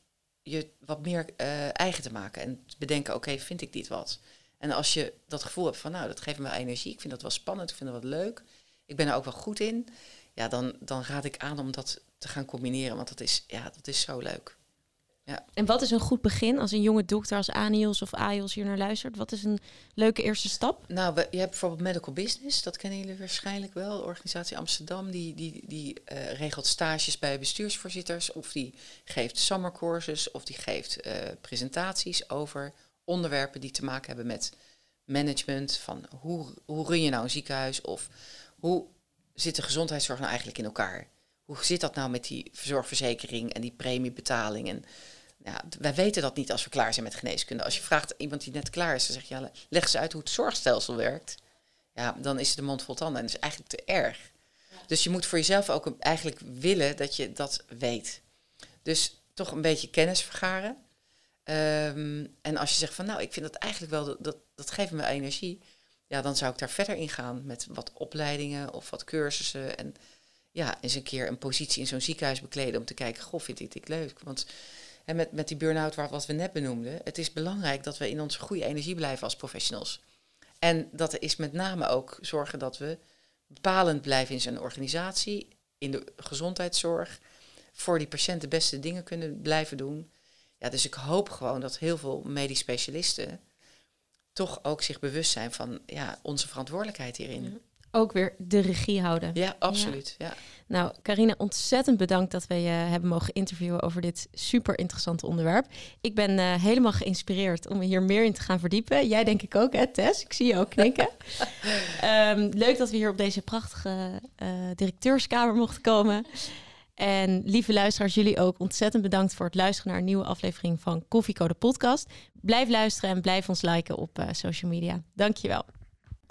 [SPEAKER 4] je wat meer eh, eigen te maken. En te bedenken, oké, vind ik dit wat? En als je dat gevoel hebt van, nou, dat geeft me energie. Ik vind dat wel spannend, ik vind dat wat leuk. Ik ben er ook wel goed in. Ja, dan, dan raad ik aan om dat te gaan combineren. Want dat is, ja, dat is zo leuk.
[SPEAKER 3] En wat is een goed begin als een jonge dokter als Anios of AIOS hier naar luistert? Wat is een leuke eerste stap?
[SPEAKER 4] Nou, we, je hebt bijvoorbeeld Medical Business, dat kennen jullie waarschijnlijk wel. De organisatie Amsterdam, die, die, die eh, regelt stages bij bestuursvoorzitters. Of die geeft summercourses, of die geeft eh, presentaties over onderwerpen die te maken hebben met management. Van hoe, hoe run je nou een ziekenhuis? Of hoe zit de gezondheidszorg nou eigenlijk in elkaar? Hoe zit dat nou met die zorgverzekering en die premiebetaling? En wij weten dat niet als we klaar zijn met geneeskunde. Als je vraagt iemand die net klaar is, dan zeg je, ja, leg ze uit hoe het zorgstelsel werkt. Ja, dan is het de mond vol tanden en dat is eigenlijk te erg. Dus je moet voor jezelf ook eigenlijk willen dat je dat weet. Dus toch een beetje kennis vergaren. Ehm, en als je zegt van, nou, ik vind dat eigenlijk wel, dat, dat, dat geeft me energie. Ja, dan zou ik daar verder in gaan met wat opleidingen of wat cursussen. En ja, eens een keer een positie in zo'n ziekenhuis bekleden om te kijken, goh, vind ik dit leuk? Want en met, met die burn-out wat we net benoemden, het is belangrijk dat we in onze goede energie blijven als professionals. En dat is met name ook zorgen dat we bepalend blijven in zijn organisatie, in de gezondheidszorg, voor die patiënt de beste dingen kunnen blijven doen. Ja, dus ik hoop gewoon dat heel veel medisch specialisten toch ook zich bewust zijn van ja, onze verantwoordelijkheid hierin.
[SPEAKER 3] Ook weer de regie houden.
[SPEAKER 4] Ja, absoluut. Ja.
[SPEAKER 3] Nou, Carina, ontzettend bedankt dat we je hebben mogen interviewen over dit super interessante onderwerp. Ik ben eh, helemaal geïnspireerd om hier meer in te gaan verdiepen. Jij denk ik ook, hè, Tess? Ik zie je ook knikken. Ehm, leuk dat we hier op deze prachtige eh, directeurskamer mochten komen. En lieve luisteraars, jullie ook ontzettend bedankt voor het luisteren naar een nieuwe aflevering van Koffiecode Podcast. Blijf luisteren en blijf ons liken op eh, social media. Dankjewel.